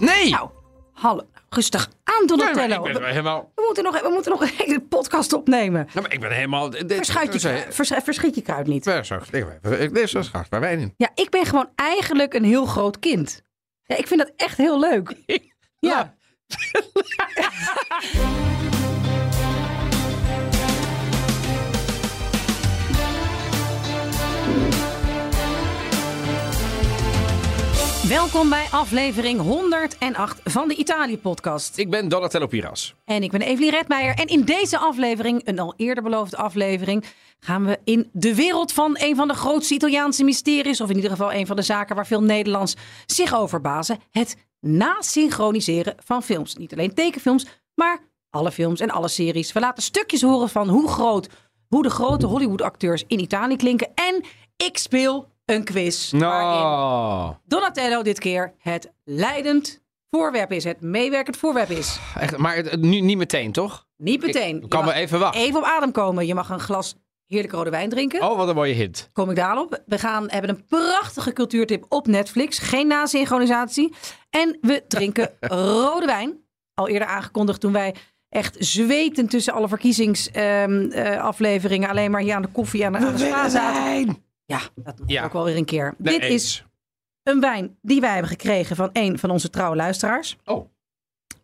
Nee! Nou, hallo. Rustig aan, Nee, Donatello. ik ben we, helemaal... we moeten nog, we moeten nog een hele podcast opnemen. Nou, maar ik ben helemaal... dit- Verschuit je, vers- verschiet je kruid niet. Ja, zo, ik- ik- Dit is zo schat, waar wij in. Ja, ik ben gewoon eigenlijk een heel groot kind. Ja, ik vind dat echt heel leuk. Ja. Welkom bij aflevering 108 van de Italië-podcast. Ik ben Donatello Piras. En ik ben Evelien Redmeijer. En in deze aflevering, een al eerder beloofde aflevering, gaan we in de wereld van een van de grootste Italiaanse mysteries, of in ieder geval een van de zaken waar veel Nederlands zich over bazen: het nasynchroniseren van films. Niet alleen tekenfilms, maar alle films en alle series. We laten stukjes horen van hoe groot, hoe de grote Hollywood-acteurs in Italië klinken. En ik speel een quiz. waarin Nou, Donatello dit keer het leidend voorwerp is, het meewerkend voorwerp is. echt, maar nu niet meteen, toch? Niet meteen. Ik kan we even wachten. Even op adem komen. Je mag een glas heerlijke rode wijn drinken. Oh, wat een mooie hint. Kom ik daarop. We gaan, hebben een prachtige cultuurtip op Netflix. Geen nasynchronisatie. En we drinken rode wijn. Al eerder aangekondigd toen wij echt zweten tussen alle verkiezingsafleveringen. alleen maar hier aan de koffie en aan de spa zaten. Ja, dat moet Ja. ook wel weer een keer. Nee, Dit is een wijn die wij hebben gekregen van een van onze trouwe luisteraars. Oh,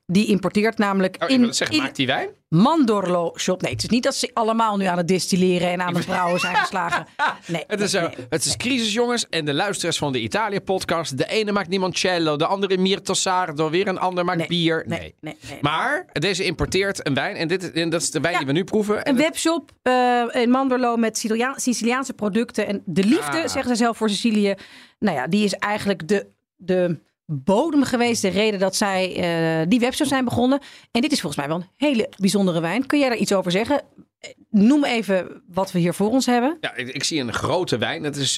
Die importeert namelijk oh in, wil zeggen, in maakt die wijn? Mandorlo Shop. Nee, het is niet dat ze allemaal nu aan het distilleren en aan het brouwen zijn geslagen. Nee, Het is, nee. het is crisis, jongens. En de luisteraars van de Italië-podcast. De ene maakt limoncello, de andere Mirto Sardo. Weer een ander maakt bier. nee, Nee. Maar deze importeert een wijn. En, dit, en dat is de wijn Ja, die we nu proeven. En Een webshop eh, in Mandorlo met Sicilia- Siciliaanse producten. En de liefde, Ah. zeggen ze zelf voor Sicilië. Nou ja, die is eigenlijk de, de bodem geweest. De reden dat zij eh, die webshop zijn begonnen. En dit is volgens mij wel een hele bijzondere wijn. Kun jij daar iets over zeggen? Eh, Noem even wat we hier voor ons hebben. Ja, ik, ik zie een grote wijn. Het, is,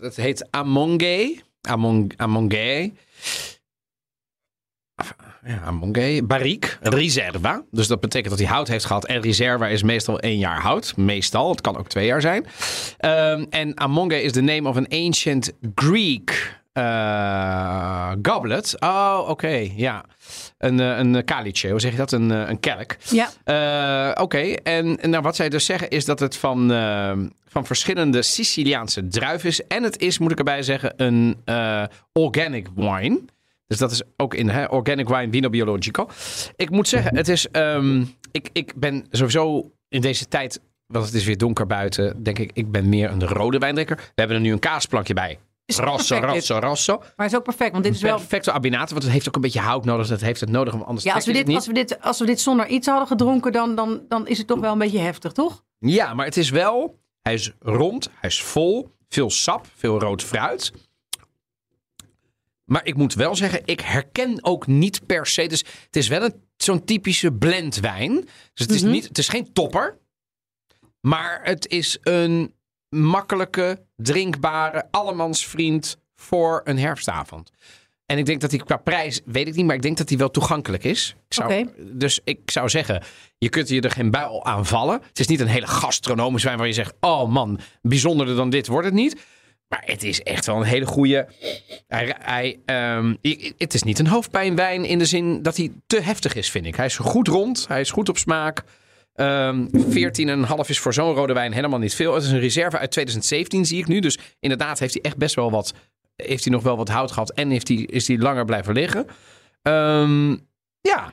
het heet Amongé. Among, Amongé. Ja, Amongé. Barrique. Reserva. Dus dat betekent dat hij hout heeft gehad. En Reserva is meestal één jaar hout. Meestal. Het kan ook twee jaar zijn. Ehm, en Amongé is the name of an ancient Greek eh, goblet. Oh, oké. ja. Een, eh, een kalice. Hoe zeg je dat? Een, eh, een kelk. Ja, Oké, en nou, wat zij dus zeggen is dat het van, van verschillende Siciliaanse druiven is. En het is, moet ik erbij zeggen, een organic wine. Dus dat is ook in hè, organic wine, vino biologico. Ik moet zeggen, het is, ehm, ik, ik ben sowieso in deze tijd, want het is weer donker buiten, denk ik, ik ben meer een rode wijndrinker. We hebben er nu een kaasplankje bij. Rosso, dit. rosso, rosso. maar het is ook perfect. Want dit is wel Perfecto abinato, want het heeft ook een beetje hout nodig. Dat heeft het nodig, want anders Ja, als we, dit, als, we dit, als we dit zonder iets hadden gedronken, dan, dan, dan is het toch wel een beetje heftig, toch? Ja, maar het is wel. Hij is rond, hij is vol, veel sap, veel rood fruit. Maar ik moet wel zeggen, ik herken ook niet per se. Dus het is wel een, zo'n typische blendwijn. Dus het is, Mhm. niet, het is geen topper. Maar het is een makkelijke, drinkbare, allemansvriend voor een herfstavond. En ik denk dat hij qua prijs, weet ik niet, maar ik denk dat hij wel toegankelijk is. Ik zou. Dus ik zou zeggen, je kunt je er geen buil aan vallen. Het is niet een hele gastronomische wijn waar je zegt, oh man, bijzonderder dan dit wordt het niet. Maar het is echt wel een hele goede. Hij, hij, ehm, het is niet een hoofdpijnwijn in de zin dat hij te heftig is, vind ik. Hij is goed rond, hij is goed op smaak. Ehm 14,5 is voor zo'n rode wijn helemaal niet veel. Het is een reserve uit 2017, zie ik nu. Dus inderdaad heeft hij echt best wel wat. Heeft hij nog wel wat hout gehad en heeft hij, is hij langer blijven liggen. Ehm, ja.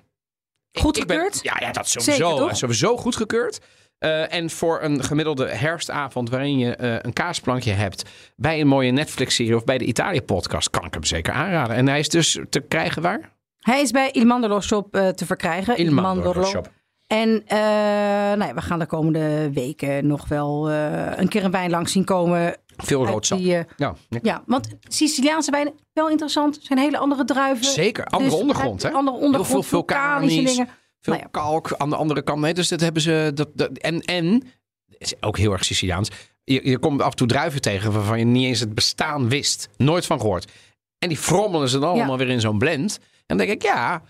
Ik- Goed ik ben- gekeurd? ja, ja, dat Zeker, sowieso. is sowieso goed gekeurd. Eh, en voor een gemiddelde herfstavond waarin je eh, een kaasplankje hebt bij een mooie Netflix-serie of bij de Italië-podcast, kan ik hem zeker aanraden. En hij is dus te krijgen waar? Hij is bij Il Mandorlo Shop eh, te verkrijgen. Il Mandorlo Shop. En eh, nou ja, we gaan de komende weken nog wel eh, een keer een wijn langs zien komen. Veel uit rood sap. die, eh, Ja, ja. want Siciliaanse wijnen, wel interessant. Zijn hele andere druiven. zeker. Andere Dus, ondergrond, hè? Andere ondergrond, Heel veel vulkanische vulkanisch. dingen. Veel Nou ja. kalk aan de andere kant. Nee, dus dat hebben ze. Dat, dat, en, en is ook heel erg Siciliaans. Je, je komt af en toe druiven tegen waarvan je niet eens het bestaan wist. Nooit van gehoord. En die frommelen ze dan allemaal weer in zo'n blend. En dan denk ik, ja,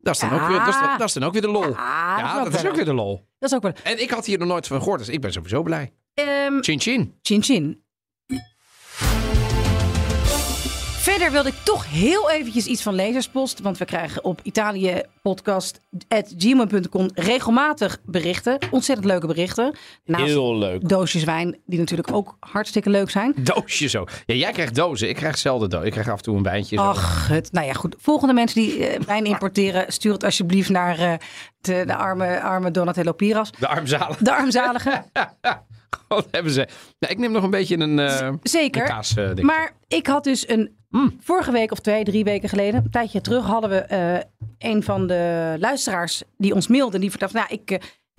dat is dan, Ja. ook, weer, dat is, dan- dat is dan ook weer de lol. Ja, dat, is ook weer de lol. Dat is ook wel. En ik had hier nog nooit van gehoord, dus ik ben sowieso blij. Ehm Chin chin. chin chin. Verder wilde ik toch heel eventjes iets van lezerspost. Want we krijgen op italiëpodcast.gmail.com regelmatig berichten. Ontzettend leuke berichten. Naast Heel leuk. doosjes wijn, die natuurlijk ook hartstikke leuk zijn. Doosje zo. Ja, jij krijgt dozen. Ik krijg zelden dozen. Ik krijg af en toe een wijntje. zo. Ach, het, nou ja, goed. Volgende mensen die eh, wijn importeren, stuur het alsjeblieft naar eh, de, de arme, arme Donatello Piras. De armzalen. De armzalige. Wat hebben ze? Nou, ik neem nog een beetje een, eh Zeker. een kaas. eh. Maar ik had dus een. Mm. Vorige week of twee, drie weken geleden, een tijdje terug, hadden we eh, een van de luisteraars die ons mailde. Die vertelde: Nou, ik eh,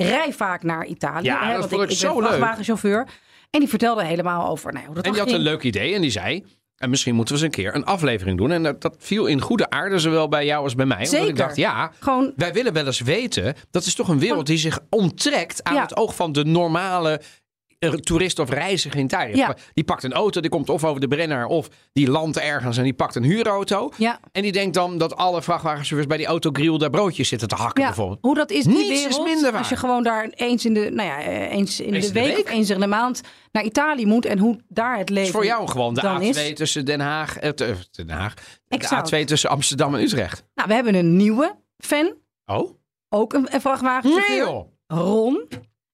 rij vaak naar Italië. Ja, hè, dat want vond ik, ik ben zo leuk. vrachtwagenchauffeur. En die vertelde helemaal over nou, hoe dat En die had een leuk idee en die zei... En misschien moeten we eens een keer een aflevering doen. En dat, dat viel in goede aarde, zowel bij jou als bij mij. Omdat ik Zeker. dacht, ja, Gewoon, wij willen wel eens weten... dat is toch een wereld die zich onttrekt aan Ja. het oog van de normale toerist of reiziger in. Ja. Die pakt een auto, die komt of over de Brenner... of die landt ergens en die pakt een huurauto. ja, En die denkt dan dat alle vrachtwagenchauffeurs bij die autogrill daar broodjes zitten te hakken ja, bijvoorbeeld. hoe dat is, die Niets is wereld. minder waar. Als je gewoon daar eens in de, nou ja, eh, eens in Eens de week, of eens in de maand naar Italië moet en hoe daar het leven is voor jou gewoon de dan A2 is. tussen Den Haag... eh, te- Den Haag Exact. de A2 tussen Amsterdam en Utrecht. Nou, we hebben een nieuwe fan, Oh? ook een, een vrachtwagenchauffeur. Nee joh. Ron.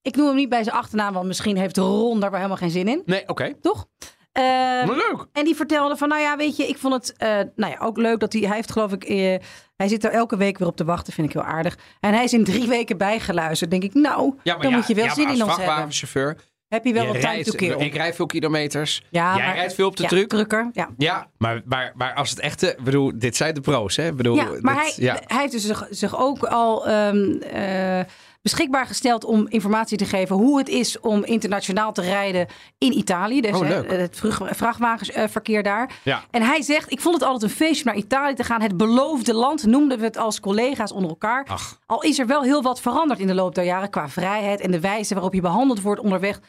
Ik noem hem niet bij zijn achternaam, want misschien heeft Ron daar wel helemaal geen zin in. Nee, oké. Toch? Eh, Maar leuk. en die vertelde van, nou ja, weet je, ik vond het eh, nou ja, ook leuk dat hij, hij heeft geloof ik, eh, hij zit er elke week weer op te wachten, vind ik heel aardig. En hij is in drie weken bijgeluisterd. Denk ik, nou, dan moet je wel ja, zin in ons hebben. vrachtwagenchauffeur. Heb je wel je wat rijdt- to kill? Ik rijd veel kilometers. ja, Jij maar- rijdt veel op de ja, truck. Drukker, ja. Ja, maar, maar, maar als het echte... Bedoel, dit zijn de pro's, hè? Bedoel, Ja, maar hij, dit- hij heeft dus zich, zich ook al ehm, eh, beschikbaar gesteld om informatie te geven hoe het is om internationaal te rijden in Italië. Dus Oh, hè, leuk. het vrachtwagenverkeer daar. Ja. En hij zegt, ik vond het altijd een feestje om naar Italië te gaan. Het beloofde land noemden we het als collega's onder elkaar. Ach. Al is er wel heel wat veranderd in de loop der jaren qua vrijheid en de wijze waarop je behandeld wordt onderweg.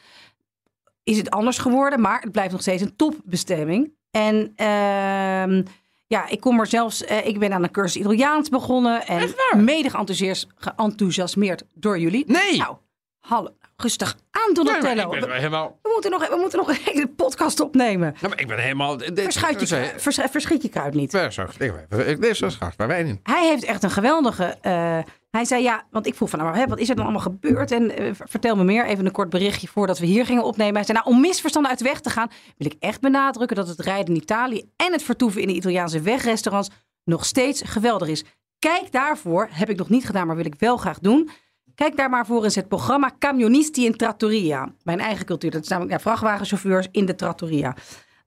Is het anders geworden, maar het blijft nog steeds een topbestemming. En ehm, ja, ik kom er zelfs, eh, ik ben aan een cursus Italiaans begonnen en mede geenthousiast- geenthousiasmeerd door jullie. Nee! Nou, hallo, rustig aan Nee, maar Donatello. ik ben we, helemaal... we moeten nog, we moeten nog een hele podcast opnemen. Ja, maar ik ben helemaal... Verschuit je, vers- verschiet je kruid niet. Ja, zo, ik- ik- Dit is zo schat, waar wij in. Hij heeft echt een geweldige. eh, hij zei ja, want ik vroeg van nou, hè, wat is er dan allemaal gebeurd? En eh, vertel me meer. Even een kort berichtje voordat we hier gingen opnemen. Hij zei nou, om misverstanden uit de weg te gaan, wil ik echt benadrukken dat het rijden in Italië en het vertoeven in de Italiaanse wegrestaurants nog steeds geweldig is. Kijk daarvoor, heb ik nog niet gedaan, maar wil ik wel graag doen. Kijk daar maar voor eens het programma Camionisti in Trattoria. Mijn eigen cultuur. Dat is namelijk ja, vrachtwagenchauffeurs in de Trattoria.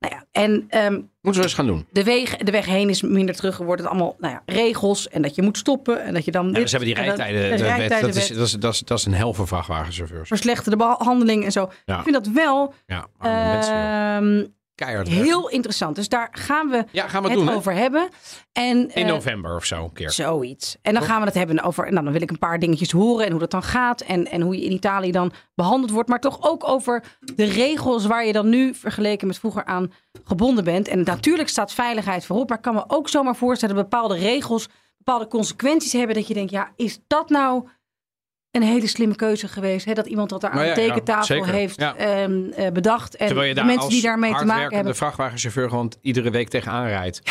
Nou ja, en ehm, Moeten we eens gaan doen. de weg, de weg heen is minder terug geworden. Het allemaal nou ja, regels en dat je moet stoppen en dat je dan. Ja, dit ze hebben die dat- rijtijden. de de wet, dat, is, rijtijdenwet, dat, is, dat, is, dat is een hel voor vrachtwagenchauffeurs. verslechterde behandeling en zo. Ja. Ik vind dat wel Ja, arme mensen, ehm, Keihard. heel interessant. Dus daar gaan we Ja, gaan we het doen, hè? over hebben. En, In eh, november of zo, een keer. Zoiets. En dan gaan we het hebben over. Nou, dan wil ik een paar dingetjes horen en hoe dat dan gaat. En, en hoe je in Italië dan behandeld wordt. Maar toch ook over de regels waar je dan nu vergeleken met vroeger aan gebonden bent. En natuurlijk staat veiligheid voorop. Maar ik kan me ook zomaar voorstellen dat bepaalde regels bepaalde consequenties hebben. Dat je denkt, ja, is dat nou een hele slimme keuze geweest? Hè? Dat iemand dat daar aan Nou ja, de ja, tekentafel heeft Ja. ehm, eh, bedacht. En Terwijl je de mensen die daarmee te maken hebben. vrachtwagenchauffeur gewoon iedere week tegenaan rijdt.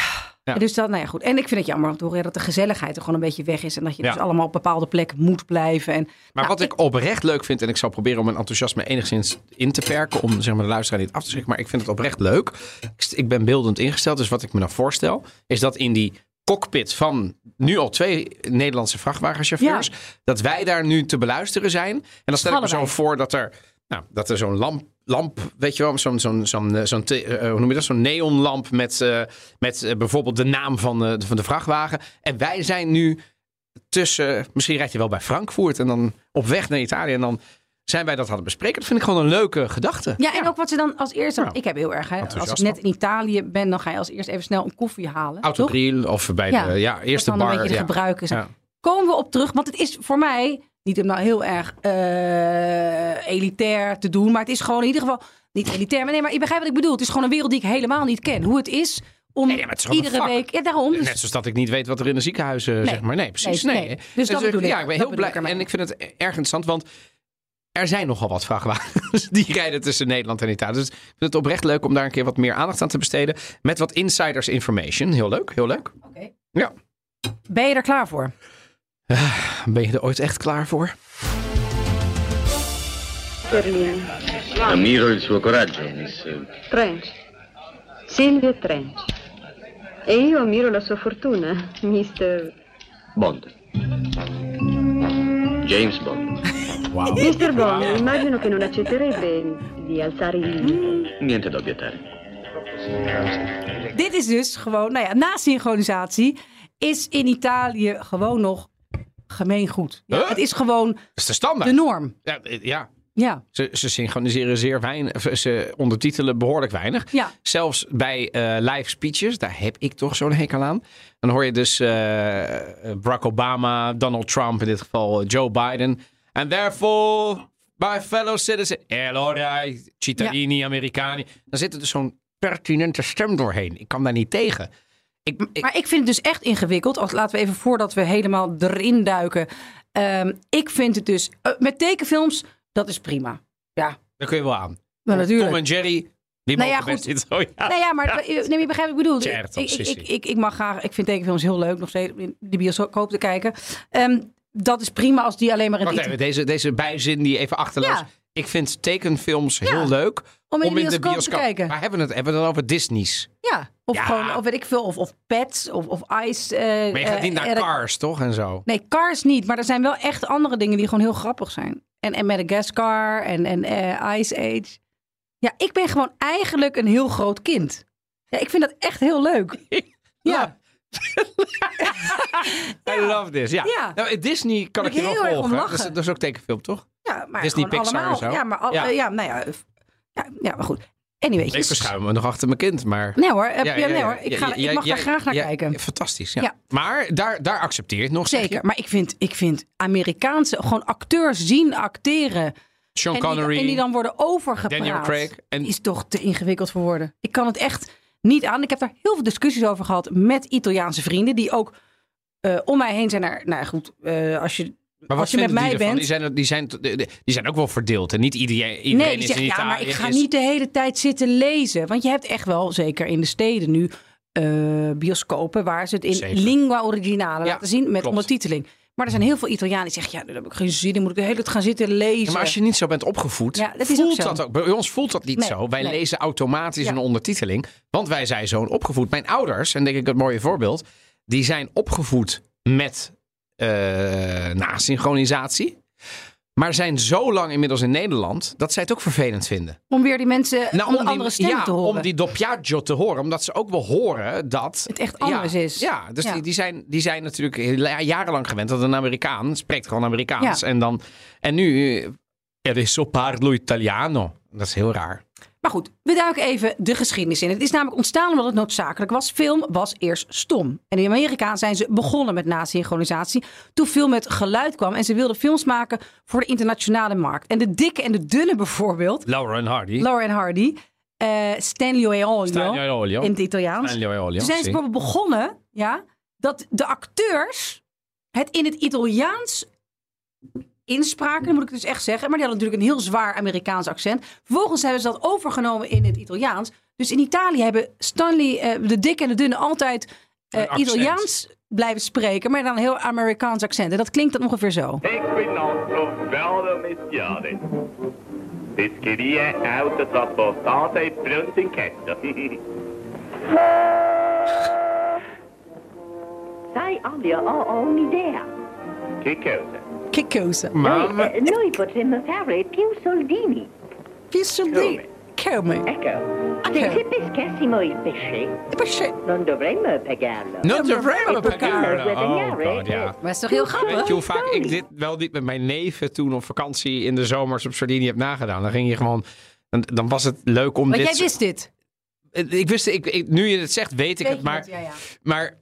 Ja. Dus dat, nou ja, goed. En ik vind het jammer horen dat de gezelligheid er gewoon een beetje weg is. En dat je dus allemaal op bepaalde plekken moet blijven. En, Maar nou, wat ik oprecht leuk vind, en ik zal proberen om mijn enthousiasme enigszins in te perken, om zeg maar, de luisteraar niet af te schrikken, maar ik vind het oprecht leuk. Ik, ik ben beeldend ingesteld, dus wat ik me dan voorstel, is dat in die cockpit van nu al twee Nederlandse vrachtwagenchauffeurs, dat wij daar nu te beluisteren zijn. En dan stel ik me zo voor dat er, nou, dat er zo'n lamp, lamp, weet je wel, zo'n, zo'n, zo'n, eh, zo'n, eh, hoe noem je dat, zo'n neonlamp met, eh, met bijvoorbeeld de naam van, eh, van de vrachtwagen. En wij zijn nu tussen, misschien rijd je wel bij Frankfurt en dan op weg naar Italië en dan zijn wij dat hadden bespreken. Dat vind ik gewoon een leuke gedachte. ja, en ook wat ze dan als eerste... Ja. Ik heb heel erg... Hè, als ik net in Italië ben, dan ga je als eerst even snel een koffie halen. Autogrill of bij Ja, de ja, eerste bar. een beetje de ja. gebruiken. zijn. Ja. Komen we op terug, want het is voor mij niet om nou heel erg eh, elitair te doen, maar het is gewoon in ieder geval niet elitair. Maar nee, maar je begrijpt wat ik bedoel. Het is gewoon een wereld die ik helemaal niet ken. Hoe het is om Nee, nee, maar het is gewoon iedere week... Ja, daarom. Dus Net zoals dat ik niet weet wat er in een ziekenhuis, eh, zeg maar. Nee, precies. Nee, Nee. nee. Dus dat bedoel ik. Ja, ik ben Dat heel ik blij. En ik vind het erg interessant, want er zijn nogal wat vrachtwagens die rijden tussen Nederland en Italië. Dus ik vind het oprecht leuk om daar een keer wat meer aandacht aan te besteden. Met wat insiders information. Heel leuk, heel leuk. Oké. Ja. Ben je er klaar voor? Ben je er ooit echt klaar voor? Ammiro il suo coraggio, miss. Trench. Silvia Trench. E io ammiro la sua fortuna, Mr. Bond. James Bond. Wauw. Mr. Bond, immagino che non accetterebbe di alzare il limite. Niente da obiettare. Dit is dus gewoon, nou ja, na synchronisatie is in Italië gewoon nog gemeengoed. Ja, Huh? Het is gewoon is de standaard. de norm. Ja, eh, ja. Ja, Ze, ze synchroniseren zeer weinig. of Ze ondertitelen behoorlijk weinig. ja. Zelfs bij eh, live speeches, daar heb ik toch zo'n hekel aan. Dan hoor je dus eh, Barack Obama, Donald Trump, in dit geval eh, Joe Biden. And therefore, my fellow citizens, allora, cittadini, Americani. Dan zit er dus zo'n pertinente stem doorheen. Ik kan daar niet tegen. Ik, ik, Maar ik vind het dus echt ingewikkeld. Als, laten we even voordat we helemaal erin duiken. Ehm, ik vind het dus eh, met tekenfilms, dat is prima. Ja, daar kun je wel aan. maar natuurlijk. Tom en Jerry, die Nou ja, goed. niet zo. Ja. Nou ja, maar eh, nee, je begrijpt wat ik bedoel. Ik, ik, ik, ik mag graag, ik vind tekenfilms heel leuk nog steeds in de bioscoop te kijken. Ehm, dat is prima als die alleen maar in Wacht het even, deze, deze bijzin die even achterloos. Ja. Ik vind tekenfilms Ja. heel leuk om in de bioscoop te kijken. Maar hebben we het, hebben we het dan over Disney's? Ja, of Ja. gewoon, of weet ik veel, of, of Pets, of, of Ice. eh, Maar je gaat eh, niet naar Cars, toch? En zo. Nee, Cars niet. Maar er zijn wel echt andere dingen die gewoon heel grappig zijn. En, en Madagascar en, en eh, Ice Age. Ja, ik ben gewoon eigenlijk een heel groot kind. Ja, ik vind dat echt heel leuk. Ja, I love this. Ja. Ja. Nou, Disney kan ik Moet je ik wel volgen. lachen. Dat is, dat is ook tekenfilm, toch? ja maar Disney, Pixar en allemaal. zo. Ja, maar, al, Ja. ja. ja, nou ja, f- ja. Ja, maar goed. Anyway. Ik verschuim me nog achter mijn kind, maar... Nee hoor, Ja, ja, nee hoor. Ik, ga, ik mag ja, daar graag naar ja, kijken. Fantastisch, ja. Ja. Maar daar, daar accepteer het nog, Zeker. Maar ik vind, ik vind Amerikaanse, gewoon acteurs zien acteren. Sean En die, Connery, en die dan worden overgepraat. Daniel Craig. En is toch te ingewikkeld voor woorden. Ik kan het echt niet aan. Ik heb daar heel veel discussies over gehad met Italiaanse vrienden. Die ook eh, om mij heen zijn naar. Nou ja, goed, eh, als je. maar als je met mij die bent. Die zijn, die, zijn, die zijn ook wel verdeeld. En niet iedereen, iedereen nee, die is in ja, maar ik ga is- niet de hele tijd zitten lezen. Want je hebt echt wel, zeker in de steden nu, eh, bioscopen waar ze het in lingua originale Ja, laten zien met klopt. ondertiteling. Maar er zijn heel veel Italianen die zeggen, ja, daar heb ik geen zin in. Moet ik de hele tijd gaan zitten lezen. Ja, maar als je niet zo bent opgevoed, Ja, dat voelt ook dat ook. Bij ons voelt dat niet Nee, zo. Wij nee. lezen automatisch Ja. een ondertiteling. Want wij zijn zo opgevoed. Mijn ouders, en denk ik het mooie voorbeeld, die zijn opgevoed met eh nasynchronisatie. Maar zijn zo lang inmiddels in Nederland dat zij het ook vervelend vinden. Om weer die mensen, Nou, om die- andere stem ja, te horen. Om die doppiaggio te horen. Omdat ze ook wel horen dat... Het echt ja, anders is. Ja, dus Ja. Die, die, zijn, die zijn natuurlijk jarenlang gewend dat een Amerikaan spreekt gewoon Amerikaans. En, dan, en nu, eh, adesso parlo italiano. Dat is heel raar. Maar goed, we duiken even de geschiedenis in. Het is namelijk ontstaan omdat het noodzakelijk was. Film was eerst stom. En in Amerika zijn ze begonnen met nasynchronisatie. Toen film met geluid kwam en ze wilden films maken voor de internationale markt. En de dikke en de dunne bijvoorbeeld, Laura en Hardy. Laura en Hardy, eh Stanley Olio. in het Italiaans. Stanley Olio, Toen zijn ze begonnen, ja, dat de acteurs het in het Italiaans inspraken, dat moet ik dus echt zeggen. Maar die hadden natuurlijk een heel zwaar Amerikaans accent. Vervolgens hebben ze dat overgenomen in het Italiaans. Dus in Italië hebben Stanley, eh, de dikke en de dunne, altijd eh, accent. Italiaans blijven spreken, maar dan een heel Amerikaans accent. En dat klinkt dan ongeveer zo. E pronto in. Sai, ho un'idea. che cosa? Cosa? Maar, Noi, eh, noi potremmo fare più soldini. Come? Come? Ecco, se, se pescassimo il pesce, non dovremmo pagarlo. Not the Vreemde Pagano. guadagnare, Oh god, ja. eh, Maar is toch heel Weet grappig? je hoe vaak ik dit wel niet met mijn neven toen op vakantie in de zomers op Sardinië heb nagedaan? Dan ging je gewoon... Dan, dan was het leuk om Want dit... jij wist dit. Ik wist, ik, ik, nu je het zegt, weet ik Weet het. je Maar, het? Ja, ja. maar eh,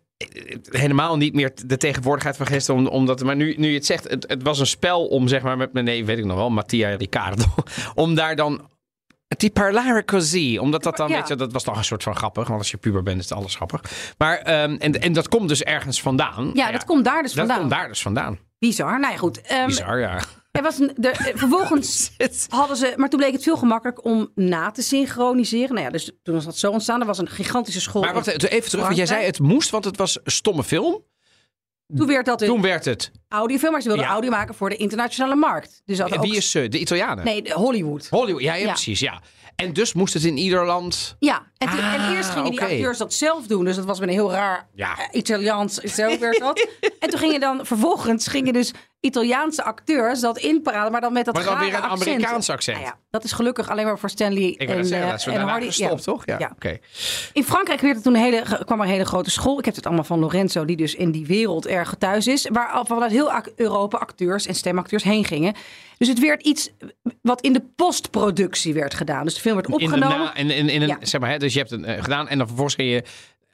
helemaal niet meer de tegenwoordigheid van gisteren. om- Omdat, maar nu, nu je het zegt, het, het was een spel om zeg maar met mijn neef, weet ik nog wel, Mattia Riccardo. Om daar dan... Die parlare così. Omdat dat dan, Ja. weet je, dat was nog een soort van grappig. Want als je puber bent, is het alles grappig. Maar, ehm, en, en dat komt dus ergens vandaan. Ja, dat komt daar dus dat vandaan. komt daar dus vandaan. Bizar. Nou ja, goed. Ehm, Bizar, ja. Er was een, er, eh, vervolgens hadden ze, maar toen bleek het veel gemakkelijker om na te synchroniseren. Nou ja, dus toen was dat zo ontstaan. Er was een gigantische school. Maar wacht even, terug, want jij zei het moest, want het was een stomme film. Toen werd dat een Toen werd het. audiofilm, maar ze wilden Ja. audio maken voor de internationale markt. Dus dat En ook, wie is ze? De Italianen? Nee, de Hollywood. Hollywood, ja, ja, Ja. precies, ja. En dus moest het in ieder land... Ja, en, toen- Ah, en eerst gingen die acteurs dat zelf doen. Dus dat was met een heel raar Ja. eh, Italiaans. Zo werd dat. en toen gingen dan vervolgens gingen dus Italiaanse acteurs dat inpraten, maar dan met dat Maar dan weer een accent. Amerikaans accent. Nou ja, dat is gelukkig alleen maar voor Stanley Ik en, zeggen, eh, dat is we en Hardy. gestopt, Ja. toch? Ja, Ja. oké. In Frankrijk werd er toen een hele, kwam er een hele grote school. Ik heb het allemaal van Lorenzo, die dus in die wereld erg thuis is. Waar al vanuit heel Europa acteurs en stemacteurs heen gingen. Dus het werd iets wat in de postproductie werd gedaan. Dus de film werd In de opgenomen. na, in, in, in een, Ja. zeg maar, hè, dus je hebt het eh, gedaan en dan vervolgens ging je...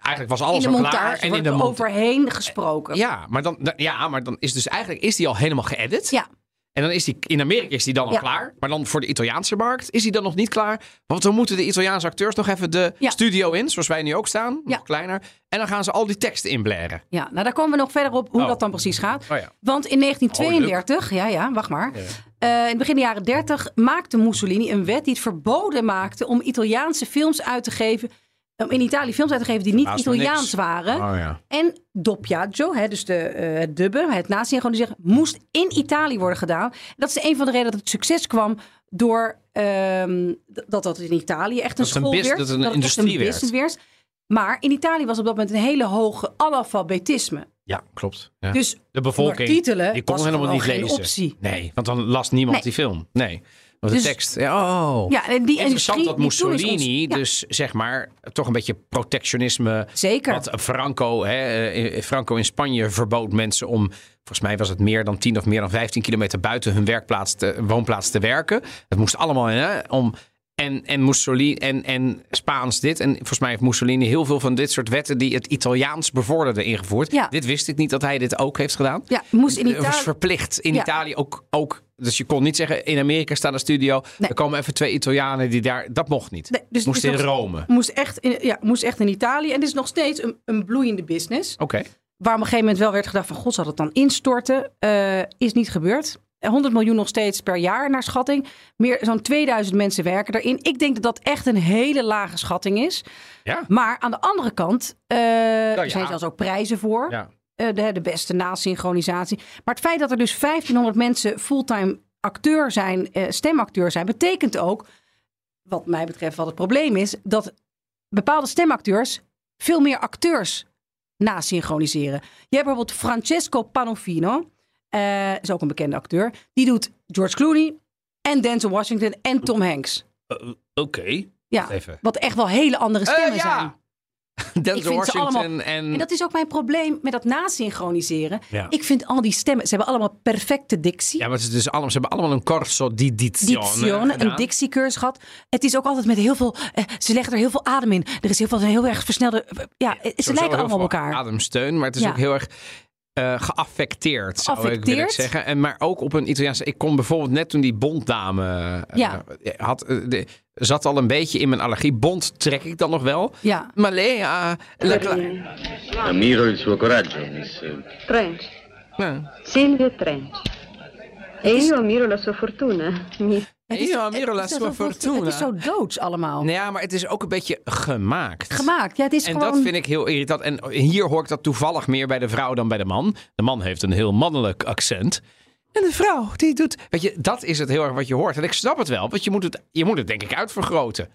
Eigenlijk was in alles de al montage klaar. En in de er overheen gesproken. Ja, maar dan, ja, maar dan is dus eigenlijk is die al helemaal geëdit. Ja. En dan is die in Amerika is die dan al Ja. klaar. Maar dan voor de Italiaanse markt is die dan nog niet klaar. Want dan moeten de Italiaanse acteurs nog even de Ja. studio in, zoals wij nu ook staan, Ja. nog kleiner. En dan gaan ze al die teksten inblaren. Ja, nou daar komen we nog verder op hoe Oh. dat dan precies gaat. Oh ja. Want in 1932, ja, ja, wacht maar. Eh, in het begin de jaren 30 maakte Mussolini een wet die het verboden maakte om Italiaanse films uit te geven. Om in Italië films uit te geven die niet Italiaans niks. waren. Oh ja. En doppiaggio, hè, dus de, eh, het dubben, het nasynchroniseren, moest in Italië worden gedaan. Dat is een van de redenen dat het succes kwam door ehm, dat dat in Italië echt een Dat een school bus- werd. dat een industrie werd. business werd. Maar in Italië was op dat moment een hele hoge analfabetisme. Ja, klopt. Ja. Dus de bevolking die kon helemaal niet lezen. optie. Nee, want dan las niemand Nee. die film. Nee. De Dus- tekst. Ja, oh. Ja, en die Interessant dat Mussolini ons- ja, dus zeg maar toch een beetje protectionisme Zeker. Wat Franco, hè, eh, Franco in Spanje verbood mensen om, volgens mij was het meer dan 10 of meer dan 15 kilometer buiten hun werkplaats te, woonplaats te werken. Het moest allemaal hè, om. En, en Mussolini en, en Spaans dit. En volgens mij heeft Mussolini heel veel van dit soort wetten die het Italiaans bevorderden ingevoerd. Ja. Dit wist ik niet dat hij dit ook heeft gedaan. Ja, moest in Het was Italië. verplicht. In Ja. Italië ook, ook. Dus je kon niet zeggen, in Amerika staat een studio. Nee. Er komen even twee Italianen die daar... Dat mocht niet. Nee, dus het moest in nog- Rome. Moest echt, in, ja, moest echt in Italië. En dit is nog steeds een, een bloeiende business. Oké. Waar op een gegeven moment wel werd gedacht van... God, zal het dan instorten? Eh, is niet gebeurd. 100 miljoen nog steeds per jaar naar schatting. Meer Zo'n 2000 mensen werken erin. Ik denk dat dat echt een hele lage schatting is. Ja. Maar aan de andere kant... ja. Er zijn zelfs ook prijzen voor. Ja. Eh, de, de beste nasynchronisatie. Maar het feit dat er dus 1500 mensen fulltime acteur zijn, eh, stemacteur zijn, betekent ook, wat mij betreft, wat het probleem is, dat bepaalde stemacteurs veel meer acteurs nasynchroniseren. Je hebt bijvoorbeeld Francesco Panofino, eh, is ook een bekende acteur, die doet George Clooney en Denzel Washington en Tom Hanks. Oké. Ja, Even. wat echt wel hele andere stemmen zijn. Denzel vind ze Washington allemaal- en... En dat is ook mijn probleem met dat nasynchroniseren. Ja. Ik vind al die stemmen, ze hebben allemaal perfecte dictie. Ja, maar is dus allemaal, ze hebben allemaal een corso di dizione gedaan. een dictiecursus gehad. Het is ook altijd met heel veel. eh, ze leggen er heel veel adem in. Er is heel veel heel erg versnelde. eh, ja, ze lijken allemaal op elkaar. Ademsteun, maar het is Ja. ook heel erg eh, geaffecteerd, zou ik willen zeggen. En, maar ook op een Italiaanse... Ik kon bijvoorbeeld net toen die Bonddame eh, Ja. had... eh, de, zat al een beetje in mijn allergie. Bond trek ik dan nog wel. Ja. Maar Lea... la- la- Ammiro il suo coraggio, miss. Trench. Ja. Silvio Trench. E io ammiro la sua fortuna, miss. Het is, Io ammiro la sua zo- fortuna. Het is zo doods allemaal. Nou ja, maar het is ook een beetje gemaakt. Gemaakt. Ja, het is En gewoon. dat vind ik heel irritant. En hier hoor ik dat toevallig meer bij de vrouw dan bij de man. De man heeft een heel mannelijk accent. En de vrouw, die doet... Weet je, dat is het heel erg wat je hoort. En ik snap het wel, want je moet het, je moet het denk ik uitvergroten.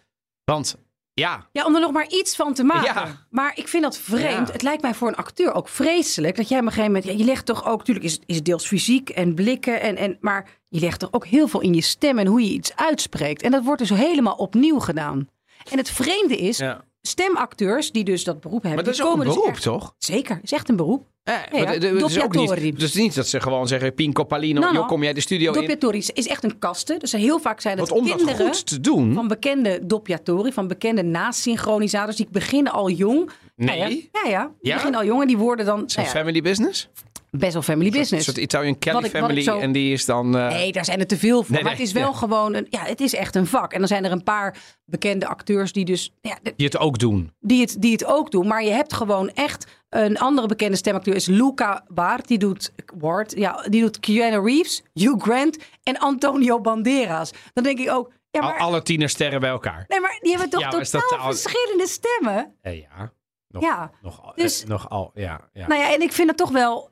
Want, ja... Ja, om er nog maar iets van te maken. Ja. Maar ik vind dat vreemd. Ja. Het lijkt mij voor een acteur ook vreselijk. Dat jij op een gegeven moment. Ja, je legt toch ook. Natuurlijk is, het- is het deels fysiek en blikken. En, en, maar je legt toch ook heel veel in je stem en hoe je iets uitspreekt. En dat wordt dus helemaal opnieuw gedaan. En het vreemde is. Stemacteurs die dus dat beroep hebben. Maar dat is ook een dus beroep, echt- toch? Zeker, is echt een beroep. Ja, ja. het is ook niet, het is niet dat ze gewoon zeggen... Pinco Palino, Nou, nou. joh, kom jij de studio in? Doppiatori is- is echt een kaste. Dus heel vaak zijn het dat kinderen goed te doen... van bekende doppiatori, van bekende nasynchronisators. Die beginnen al jong. Nee? Ja, ja. ja. Die beginnen al jong en die worden dan nou ja, family business? Best wel family Een business. soort Italian Kelly Wat ik- family. zo- En die is dan... eh, Nee, daar zijn er te veel voor. Nee, maar nee, het is wel ja. gewoon een. Ja, het is echt een vak. En dan zijn er een paar bekende acteurs die dus. Ja, de- Die het ook doen. die, het, die het ook doen. Maar je hebt gewoon echt Een andere bekende stemacteur is Luca Bart. Die doet, Ward, ja, die doet Keanu Reeves, Hugh Grant en Antonio Banderas. Dan denk ik ook, ja, Al- maar, alle tienersterren bij elkaar. nee, maar die hebben toch Ja, totaal al- verschillende stemmen? Eh, ja. Nog, Ja, Nog, al- dus- eh, ja. ja. Nou ja, en ik vind het toch wel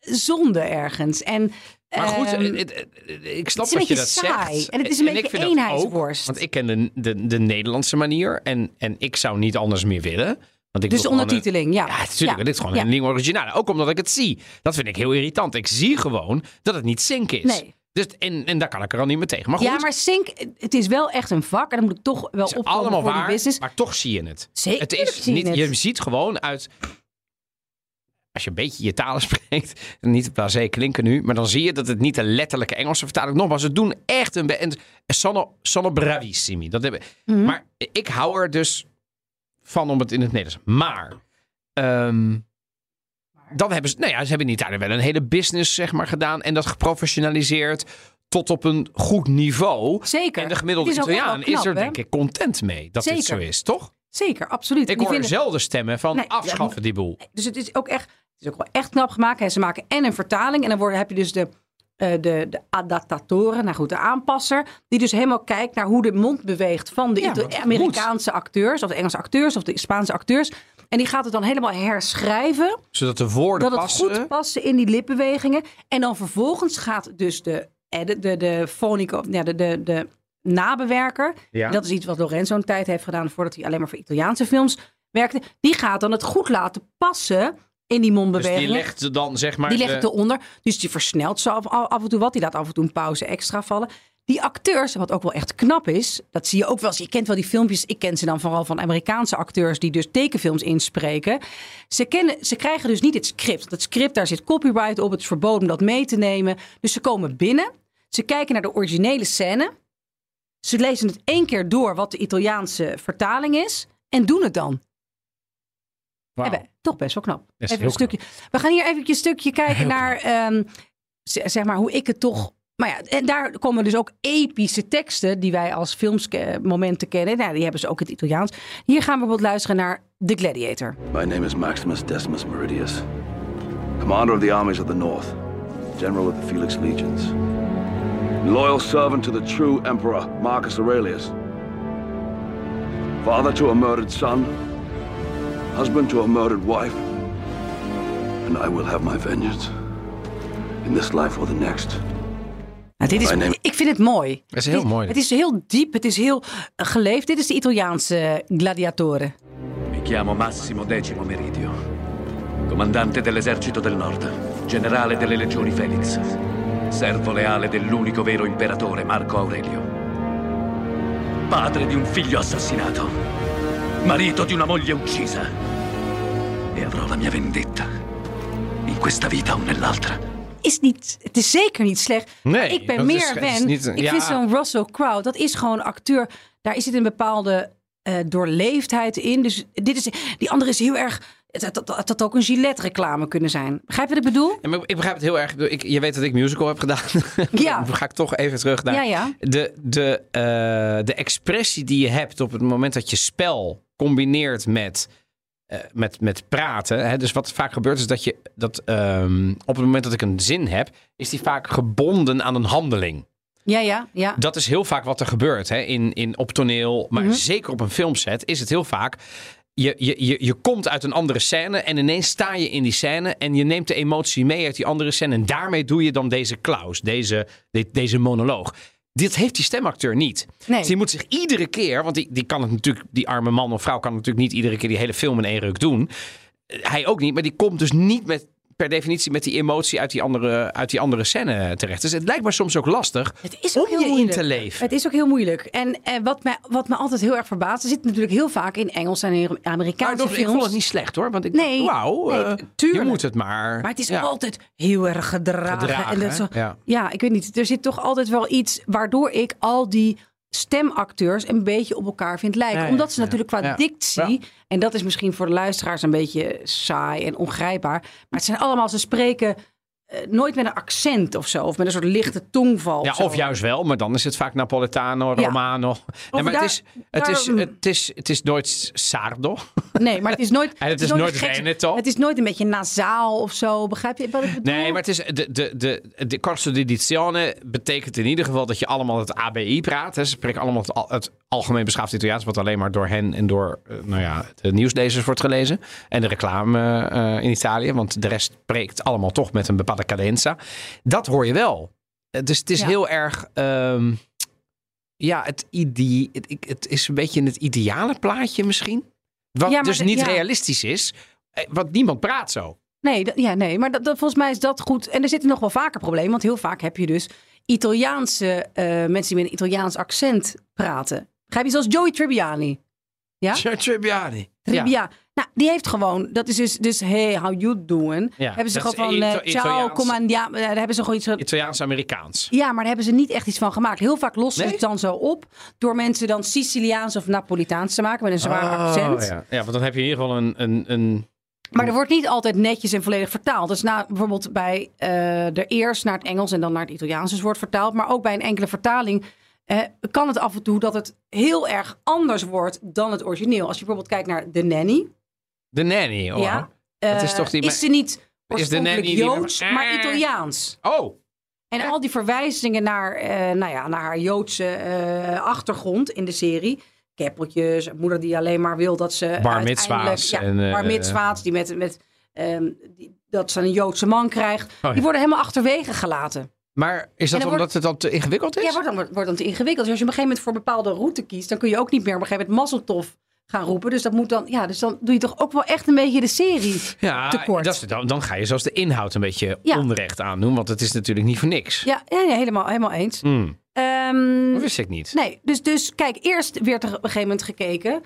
zonde ergens. En, Maar goed, ehm, eh, eh, eh, ik snap het is een dat je dat saai. zegt. En het is een beetje dat ook, eenheidsworst. want ik ken de, de, de Nederlandse manier en, en ik zou niet anders meer willen. Want ik dus een- ondertiteling, ja. Ja, natuurlijk. Ja. Dit is gewoon Ja. een nieuw originale. Ook omdat ik het zie. Dat vind ik heel irritant. Ik zie gewoon dat het niet sync is. Nee. Dus, en, en daar kan ik er al niet meer tegen. Maar goed, Ja, maar Sync, het is wel echt een vak. En dan moet ik toch wel allemaal voor waar. business. Maar toch zie je het. Zeker het is je niet, het. Je ziet gewoon uit... Als je een beetje je talen spreekt, niet blasé klinken nu, maar dan zie je dat het niet de letterlijke Engelse vertaling Nogmaals, ze doen echt een... En sono, sono bravissimi. Dat hebben, Mhm. Maar ik hou er dus van om het in het Nederlands. Maar... ehm, dan hebben ze, nou ja, ze hebben in Italië wel een hele business zeg maar, gedaan en dat geprofessionaliseerd tot op een goed niveau. Zeker. En de gemiddelde is Italiaan is er hè? denk ik content mee dat dit Zeker. zo is, toch? Zeker, absoluut. En Ik hoor vinden- zelden stemmen van Nee, ja, afschaffen die boel. Dus het is ook echt, het is ook wel echt knap gemaakt. Hè. Ze maken en een vertaling. En dan worden, heb je dus de, eh, de, de adaptatoren, nou goed, de aanpasser. Die dus helemaal kijkt naar hoe de mond beweegt van de Ja, Amerikaanse acteurs. Of de Engelse acteurs of de Spaanse acteurs. En die gaat het dan helemaal herschrijven. Zodat de woorden dat het goed passen in die lipbewegingen. En dan vervolgens gaat dus de, eh, de, de, de, fonico, ja, de, de, de nabewerker. Ja. Dat is iets wat Lorenzo een tijd heeft gedaan voordat hij alleen maar voor Italiaanse films werkte. Die gaat dan het goed laten passen in die dus mondbewegingen. die legt ze dan zeg maar... Die legt de- eronder. Dus die versnelt zo af, af en toe wat. Die laat af en toe een pauze extra vallen. Die acteurs, wat ook wel echt knap is, dat zie je ook wel eens. Je kent wel die filmpjes. Ik ken ze dan vooral van Amerikaanse acteurs die dus tekenfilms inspreken. Ze, kennen, ze krijgen dus niet het script. Dat script, daar zit copyright op. Het is verboden om dat mee te nemen. Dus ze komen binnen. Ze kijken naar de originele scène. Ze lezen het één keer door wat de Italiaanse vertaling is. En doen het dan. Hebben- toch best wel knap. Even een stukje. We gaan hier even een stukje kijken naar ehm, zeg maar hoe ik het toch. Maar ja, en daar komen dus ook epische teksten die wij als filmsmomenten kennen. Nou, die hebben ze ook in het Italiaans. Hier gaan we bijvoorbeeld luisteren naar The Gladiator. My name is Maximus Decimus Meridius, commander of the armies of the North, general of the Felix Legions, loyal servant to the true emperor Marcus Aurelius, father to a murdered son, husband to a murdered wife, and I will have my vengeance in this life or the next. Nou, dit is, ik vind het mooi. Dat is heel Dit- mooi. Het is heel diep, het is heel eh, geleefd. Dit is de Italiaanse Gladiatore. Mi chiamo Massimo Decimo Meridio, comandante dell'esercito del Nord, generale delle legioni Felix, servo leale dell'unico vero imperatore Marco Aurelio, padre di un figlio assassinato, marito di una moglie uccisa. E avrò la mia vendetta, in questa vita o nell'altra. Is niet, het is zeker niet slecht. Nee, ik ben dat meer fan. een- ik ja. vind zo'n Russell Crowe, dat is gewoon een acteur. Daar zit een bepaalde eh, doorleefdheid in. Dus dit is, die andere is heel erg. Het had, het had ook een Gillette-reclame kunnen zijn. Begrijp je wat ik bedoel? Ja, maar ik begrijp het heel erg. Ik, je weet dat ik musical heb gedaan. Ja. Dan ga ik toch even terug naar Ja, ja. De, de, eh, de expressie die je hebt op het moment dat je spel combineert met, eh, met, met praten. Hè? Dus wat vaak gebeurt is dat je dat ehm, op het moment dat ik een zin heb, is die vaak gebonden aan een handeling. Ja, ja, ja. Dat is heel vaak wat er gebeurt hè? In, in, op toneel, maar Mhm. zeker op een filmset is het heel vaak. Je, je, je, je komt uit een andere scène en ineens sta je in die scène en je neemt de emotie mee uit die andere scène. En daarmee doe je dan deze klaus, deze, de- deze monoloog. Dit heeft die stemacteur niet. Nee. Dus die moet zich iedere keer, want die, die kan het natuurlijk, die arme man of vrouw kan natuurlijk niet iedere keer die hele film in één ruk doen. Hij ook niet, maar die komt dus niet met, per definitie met die emotie uit die andere, uit die andere scène terecht. Dus het lijkt me soms ook lastig Het is om heel je in moeilijk. te leven. Het is ook heel moeilijk. En eh, wat, mij, wat me altijd heel erg verbaast, er zit natuurlijk heel vaak in Engels en in Maar Amerikaanse ik films. vond het niet slecht hoor. Want ik Nee, wauw, nee, eh, tuurlijk. je moet het maar. Maar het is ja. altijd heel erg gedragen. Gedragen, en dat zo? Ja. ja, ik weet niet. Er zit toch altijd wel iets waardoor ik al die stemacteurs een beetje op elkaar vind lijken. Ja, Omdat ze ja. natuurlijk qua Ja. dictie, en dat is misschien voor de luisteraars een beetje saai en ongrijpbaar. Maar het zijn allemaal, ze spreken nooit met een accent of zo. Of met een soort lichte tongval. Ja, zo. of juist wel, maar dan is het vaak Napolitano, Ja. Romano. Nee, maar daar- het, is, het, is, het, is, het is nooit sardo. Nee, maar het is nooit. En het is nooit Veneto. Het is nooit een beetje nasaal of zo. Begrijp je wat ik bedoel? Nee, maar het is de, de, de, de corso di edizione betekent in ieder geval dat je allemaal het ABI praat. Hè. Ze spreken allemaal het, al- het algemeen beschaafd Italiaans, wat alleen maar door hen en door eh, nou ja, de nieuwslezers wordt gelezen. En de reclame eh, in Italië, want de rest spreekt allemaal toch met een bepaalde cadenza. Dat hoor je wel. Eh, Dus het is Ja. heel erg. ehm, ja, het, ide- het, het is een beetje het ideale plaatje misschien. Wat Ja, dus niet realistisch is. Eh, Want niemand praat zo. Nee, ja, nee maar dat, dat, volgens mij is dat goed. En er zitten nog wel vaker problemen. Want heel vaak heb je dus Italiaanse eh, mensen die met een Italiaans accent praten. Begrijp je? Zoals Joey Tribbiani. Ja? Tribbiani. Tribbiani. Nou, die heeft gewoon, dat is dus, dus hey, how you doing? Ja, hebben ze gewoon van, eh, ciao, Italiaans. comandia. Daar hebben ze gewoon iets van, Italiaans-Amerikaans. ja, maar daar hebben ze niet echt iets van gemaakt. Heel vaak lossen ze het dan zo op door mensen dan Siciliaans of Napolitaans te maken met een zwaar accent. Oh, ja. ja, want dan heb je in ieder geval een... een, een... Maar er wordt niet altijd netjes en volledig vertaald. Dus na, bijvoorbeeld bij eh er eerst naar het Engels en dan naar het Italiaans dus wordt vertaald. Maar ook bij een enkele vertaling eh, kan het af en toe dat het heel erg anders wordt dan het origineel. Als je bijvoorbeeld kijkt naar The Nanny. De nanny. Oh, ja, Dat eh, is toch die- is ze niet Is de oorspronkelijk die- Joods, maar Italiaans. Oh, En al die verwijzingen naar, eh, nou ja, naar haar Joodse eh, achtergrond in de serie. Keppeltjes, moeder die alleen maar wil dat ze Bar mitzwa's Ja, en, eh, bar mitzwa's, die met, met, ehm, die, dat ze een Joodse man krijgt. ja. Die worden helemaal achterwege gelaten. Maar is dat omdat wordt- het dan te ingewikkeld is? Ja, wordt dan, wordt, dan te ingewikkeld. Dus als je op een gegeven moment voor een bepaalde route kiest... dan kun je ook niet meer op een gegeven moment Mazzeltof gaan roepen. Dus dat moet dan, ja, dus dan doe je toch ook wel echt een beetje de serie Ja, tekort. dat is, dan, dan ga je zelfs de inhoud een beetje Ja. onrecht aandoen. Want het is natuurlijk niet voor niks. Ja, ja, ja, helemaal, helemaal eens. Hmm, Ehm, dat wist ik niet. Nee, dus, dus kijk, eerst werd er op een gegeven moment gekeken.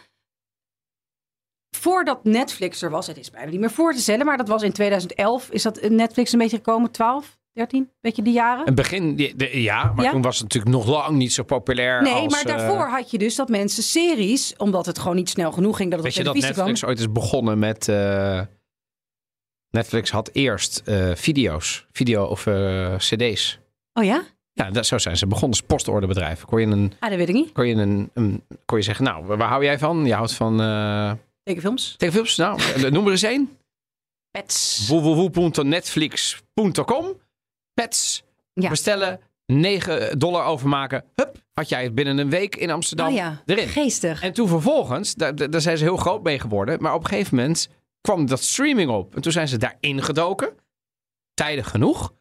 Voordat Netflix er was, het is bijna niet meer voor te stellen, maar dat was in 2011. Is dat Netflix een beetje gekomen? 12, 13? Weet je die jaren? Een begin, de- de- ja, maar Ja? toen was het natuurlijk nog lang niet zo populair Nee, als... maar eh, daarvoor had je dus dat mensen series, omdat het gewoon niet snel genoeg ging dat het Weet je dat Netflix ooit is begonnen met... eh, Netflix had eerst eh, video's, video of cd's. kwam. Oh ja? Ja, dat, zo zijn ze begonnen als postorderbedrijf. Kon je, een, Ah, dat weet ik niet. kon je, een, een, kon je zeggen, nou, waar hou jij van? Je houdt van Tekenfilms. tekenfilms? Nou, noem er eens één. Pets. www.netflix.com Pets. Ja. Bestellen. 9 dollar overmaken. Hup, had jij het binnen een week in Amsterdam Oh ja, erin. geestig. En toen vervolgens, daar, zijn ze heel groot mee geworden. Maar op een gegeven moment kwam dat streaming op. En toen zijn ze daarin gedoken. Tijdig genoeg.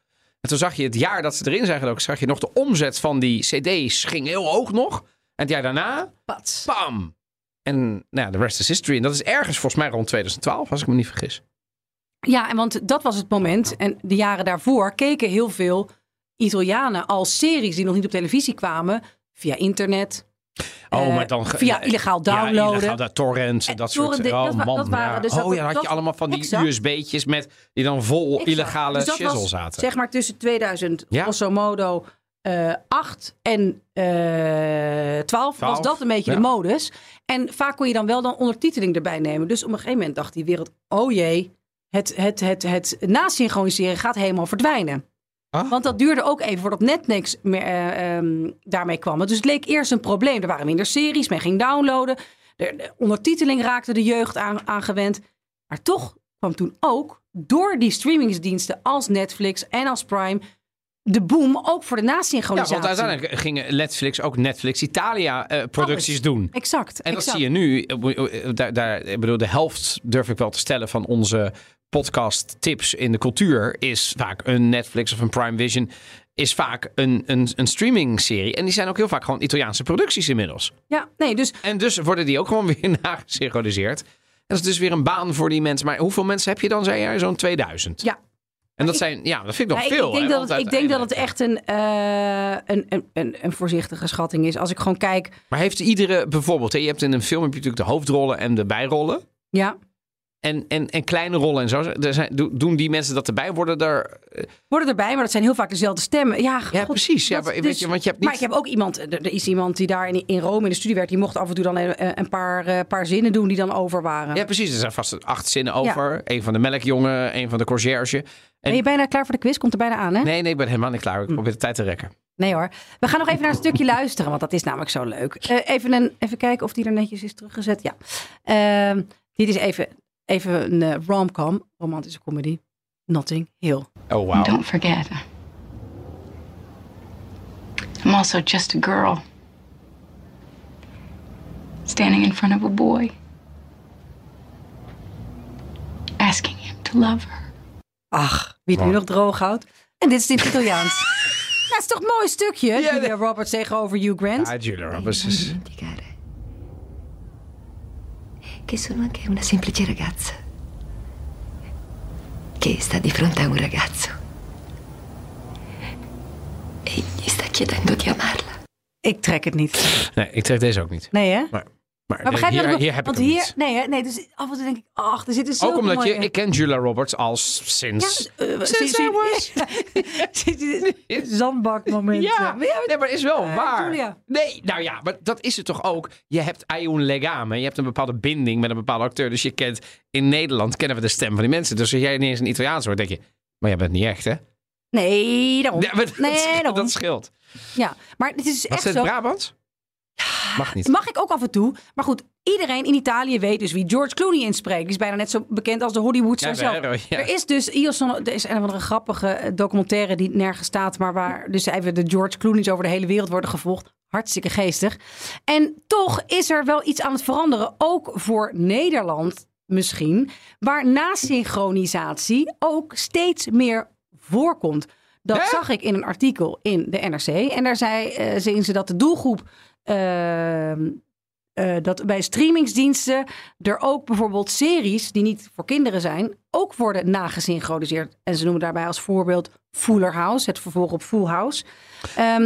En toen zag je het jaar dat ze erin zijn gedoken, zag je nog de omzet van die cd's ging heel hoog nog. En het jaar daarna, Pats. bam. En nou ja, de rest is history. En dat is ergens volgens mij rond 2012, als ik me niet vergis. Ja, en want dat was het moment. En de jaren daarvoor keken heel veel Italianen als series die nog niet op televisie kwamen via internet. Oh, eh, maar dan... via illegaal downloaden. Ja, illegaal da- torrents en En dat soort... Oh dat man, dat waren dus oh dat- ja, dan had je allemaal van die. USB'tjes met... die dan vol Exact. illegale Dus dat shizzle was, zaten. Zeg maar tussen 2000 Ja. grosso modo eh 8 en eh 12 was 12, dat een beetje ja. de modus. En vaak kon je dan wel dan ondertiteling erbij nemen. Dus op een gegeven moment dacht die wereld, oh jee, het, het, het, het nasynchroniseren gaat helemaal verdwijnen. Ah. Want dat duurde ook even voordat Netflix meer, eh, ehm, daarmee kwam. Dus het leek eerst een probleem. Er waren minder series, men ging downloaden. De, de ondertiteling raakte de jeugd aan, aangewend. Maar toch kwam toen ook door die streamingsdiensten als Netflix en als Prime de boom ook voor de Ja, nasynchronisatie. want uiteindelijk gingen Netflix ook Netflix Italia eh, producties doen. Exact. En dat zie je nu. eh, Daar, daar, ik bedoel, de helft durf ik wel te stellen van onze podcast tips in de cultuur is vaak een Netflix of een Prime Vision. Is vaak een, een, een streaming serie. En die zijn ook heel vaak gewoon Italiaanse producties inmiddels. Ja, nee, dus En dus worden die ook gewoon weer nagesynchroniseerd. En dat is dus weer een baan voor die mensen. Maar hoeveel mensen heb je dan, zei jij? Zo'n 2000. ja. En dat zijn, ja, dat vind ik nog Ja, veel. ik, denk hè, dat het, ik denk dat het echt een, eh, een, een, een, een voorzichtige schatting is. Als ik gewoon kijk, Maar heeft iedere, bijvoorbeeld, hè, je hebt in een film heb je natuurlijk de hoofdrollen en de bijrollen. ja, en, en, en kleine rollen en zo. Er zijn, do- doen die mensen dat erbij? Worden er... Worden erbij, maar dat zijn heel vaak dezelfde stemmen. Ja, Ja, god, precies. Ja, maar, weet je, want je hebt niet... Maar ik heb ook iemand, er er is iemand die daar in, in Rome in de studie werkt. Die mocht af en toe dan een, een paar, eh, paar zinnen doen die dan over waren. Ja, precies. Er zijn vast acht zinnen over. Eén van de melkjongen, één van de conciërge. Ben je bijna klaar voor de quiz? Komt er bijna aan, hè? Nee, nee, ik ben helemaal niet klaar. Ik probeer de tijd te rekken. Nee hoor. We gaan nog even naar een stukje luisteren, want dat is namelijk zo leuk. Eh, even, een, even kijken of die er netjes is teruggezet. Ja. Ehm, dit is even, even een eh, rom-com, romantische comedy. Notting Hill. Oh, wauw. Don't forget. I'm also just a girl. Standing in front of a boy. Asking him to love her. Ach, wie het nu nog droog houdt. En dit is in het Italiaans. Dat is toch een mooi stukje? Julia Roberts tegenover Hugh Grant. Ja, Julia Roberts is... che sono anche una semplice ragazza che sta di fronte a un ragazzo e gli sta chiedendo di amarla. Ik trek het niet. Nee, ik trek deze ook niet. Nee hè? Maar, maar, Maar begrijp je hier, heb Want ik hier, niet. nee, nee, dus af en toe denk ik, ach, er zitten zo Ook omdat je... Ik ken Julia Roberts als sinds... Ja, eh, sinds. Zandbakmomenten. Ja, nee, maar is wel Eh, waar. Julia. Nee, nou ja, maar dat is het toch ook. Je hebt un legame. Je hebt een bepaalde binding met een bepaalde acteur. Dus je kent... In Nederland kennen we de stem van die mensen. Dus als jij ineens een Italiaans hoort, denk je... Maar jij bent niet echt, hè? Nee, daarom. Ja, dat, nee, daarom. dat scheelt. Ja, maar het is echt het zo. Brabant? Mag niet. Mag ik ook af en toe. Maar goed, iedereen in Italië weet dus wie George Clooney inspreekt. Die is bijna net zo bekend als de Hollywoodster Ja, zelf. Ja. Er is dus er is een of andere grappige eh, documentaire die nergens staat, maar waar dus even de George Clooney's over de hele wereld worden gevolgd. Hartstikke geestig. En toch is er wel iets aan het veranderen, ook voor Nederland misschien, waar nasynchronisatie ook steeds meer voorkomt. Dat zag ik in een artikel in de NRC. En daar zei, eh zien ze dat de doelgroep ehm, eh, dat bij streamingsdiensten er ook bijvoorbeeld series die niet voor kinderen zijn, ook worden nagesynchroniseerd. En ze noemen daarbij als voorbeeld Fuller House, het vervolg op Full House.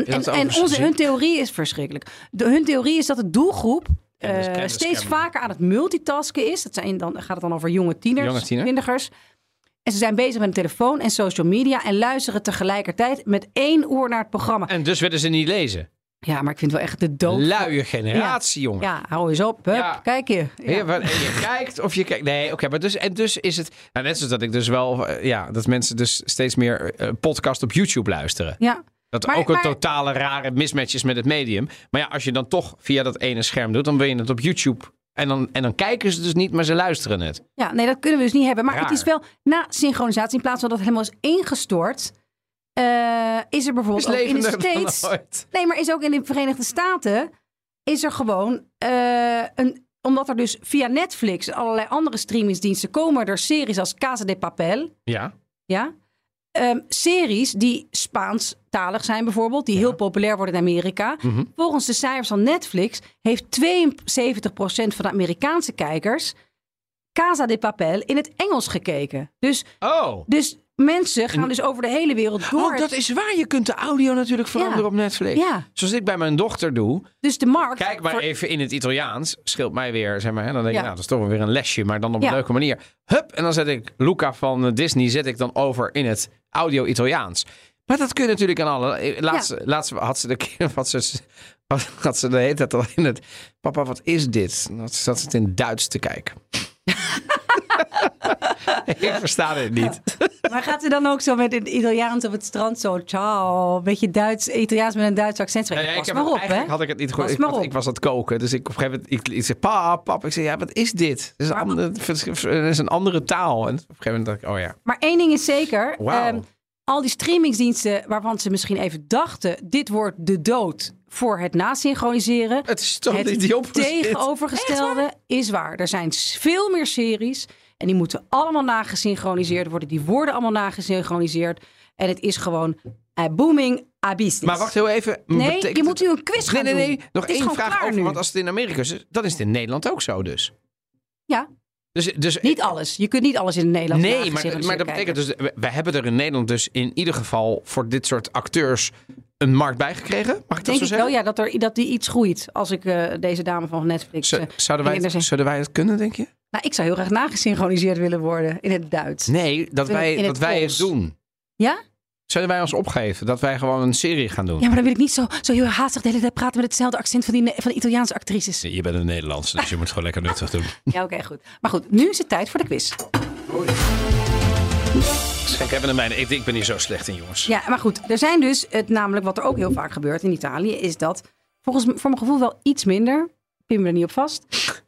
Dat en onze, hun theorie is verschrikkelijk. De, hun theorie is dat de doelgroep eh, kennis steeds vaker aan het multitasken is. Dat zijn dan, gaat het dan over jonge tieners, Jonge tiener. twintigers. En ze zijn bezig met een telefoon en social media en luisteren tegelijkertijd met één oor naar het programma. En dus willen ze niet lezen. Ja, maar ik vind het wel echt de dood. Luie generatie, jongen. Ja, hou eens op. Hup, Ja. Kijk je. Ja. je kijkt of je kijkt. Nee, oké, maar dus, en dus is het. Nou, net zoals dat ik dus wel. eh, Ja, dat mensen dus steeds meer eh, podcast op YouTube luisteren. Ja. Dat Maar- ook een maar- totale rare mismatch is met het medium. Maar ja, als je dan toch via dat ene scherm doet, dan wil je het op YouTube. En dan, en dan kijken ze dus niet, maar ze luisteren het. Ja, nee, dat kunnen we dus niet hebben. Maar Raar. het is wel na synchronisatie, in plaats van dat het helemaal is ingestort, eh, is er bijvoorbeeld Is ook in de States. Nee, maar is ook in de Verenigde Staten is er gewoon eh, een. Omdat er dus via Netflix en allerlei andere streamingsdiensten komen er series als Casa de Papel. Ja. Ja. Ehm, series die Spaanstalig zijn bijvoorbeeld, die heel populair worden in Amerika. Mhm. Volgens de cijfers van Netflix heeft 72% van de Amerikaanse kijkers Casa de Papel in het Engels gekeken. Dus, Oh. dus mensen gaan dus over de hele wereld door. Oh, dat is waar. Je kunt de audio natuurlijk veranderen Ja. op Netflix. Ja. Zoals ik bij mijn dochter doe. Dus de markt. Kijk maar voor- even in het Italiaans. Scheelt mij weer, zeg maar. Hè? Dan denk je, Ja. nou, dat is toch wel weer een lesje. Maar dan op Ja. een leuke manier. Hup, en dan zet ik Luca van eh, Disney zet ik dan over in het audio Italiaans. Maar dat kun je natuurlijk aan alle... eh, Laatst, laatst had ze de keer... Had ze, had, had ze de hele tijd al in het... Papa, wat is dit? Dan zat ze het in Duits te kijken. ik versta dit niet. Maar gaat ze dan ook zo met het Italiaans op het strand zo, ciao, een beetje Duits, Italiaans met een Duits accent spreken? Ja, Pas ik heb maar op, hè? had ik het niet goed. Pas Ik, ik was aan het koken, dus ik op een gegeven moment ik, ik zei pap, pap. Ik zei ja, wat is dit? Het is een, andere, het is een andere taal. En op een gegeven moment dacht ik, oh ja. Maar één ding is zeker. Ehm, al die streamingsdiensten waarvan ze misschien even dachten... dit wordt de dood voor het nasynchroniseren. Het is toch het niet die tegenovergestelde is waar. Er zijn veel meer series en die moeten allemaal nagesynchroniseerd worden. Die worden allemaal nagesynchroniseerd. En het is gewoon booming business. Maar wacht heel even. Nee, Betekent je moet nu een quiz gaan Nee, nee, nee. doen. Nog één vraag over. nu. Want als het in Amerika is, dan is het in Nederland ook zo dus. Ja, Dus, dus niet alles. Je kunt niet alles in het Nederlands Nee, maar, maar dat betekent dus, we, hebben er in Nederland dus in ieder geval voor dit soort acteurs een markt bij gekregen. Mag ik dat Denk zo ik zeggen? wel, ja, dat, er, dat die iets groeit als ik eh, deze dame van Netflix... Eh, Zouden wij, het, zouden wij het kunnen, denk je? Nou, ik zou heel graag nagesynchroniseerd willen worden in het Duits. Nee, dat In wij, het- dat wij het doen. Ja? Zullen wij ons opgeven dat wij gewoon een serie gaan doen? Ja, maar dan wil ik niet zo, zo heel haastig de hele tijd praten met hetzelfde accent van die, van de Italiaanse actrices. Je bent een Nederlandse, dus je moet gewoon lekker nuttig doen. Ja, oké, goed. Maar goed, nu is het tijd voor de quiz. Schenk even een mijne. Ik, ik ben hier zo slecht in, jongens. Ja, maar goed, er zijn dus, het, namelijk wat er ook heel vaak gebeurt in Italië, is dat volgens voor mijn gevoel wel iets minder, pin me er niet op vast,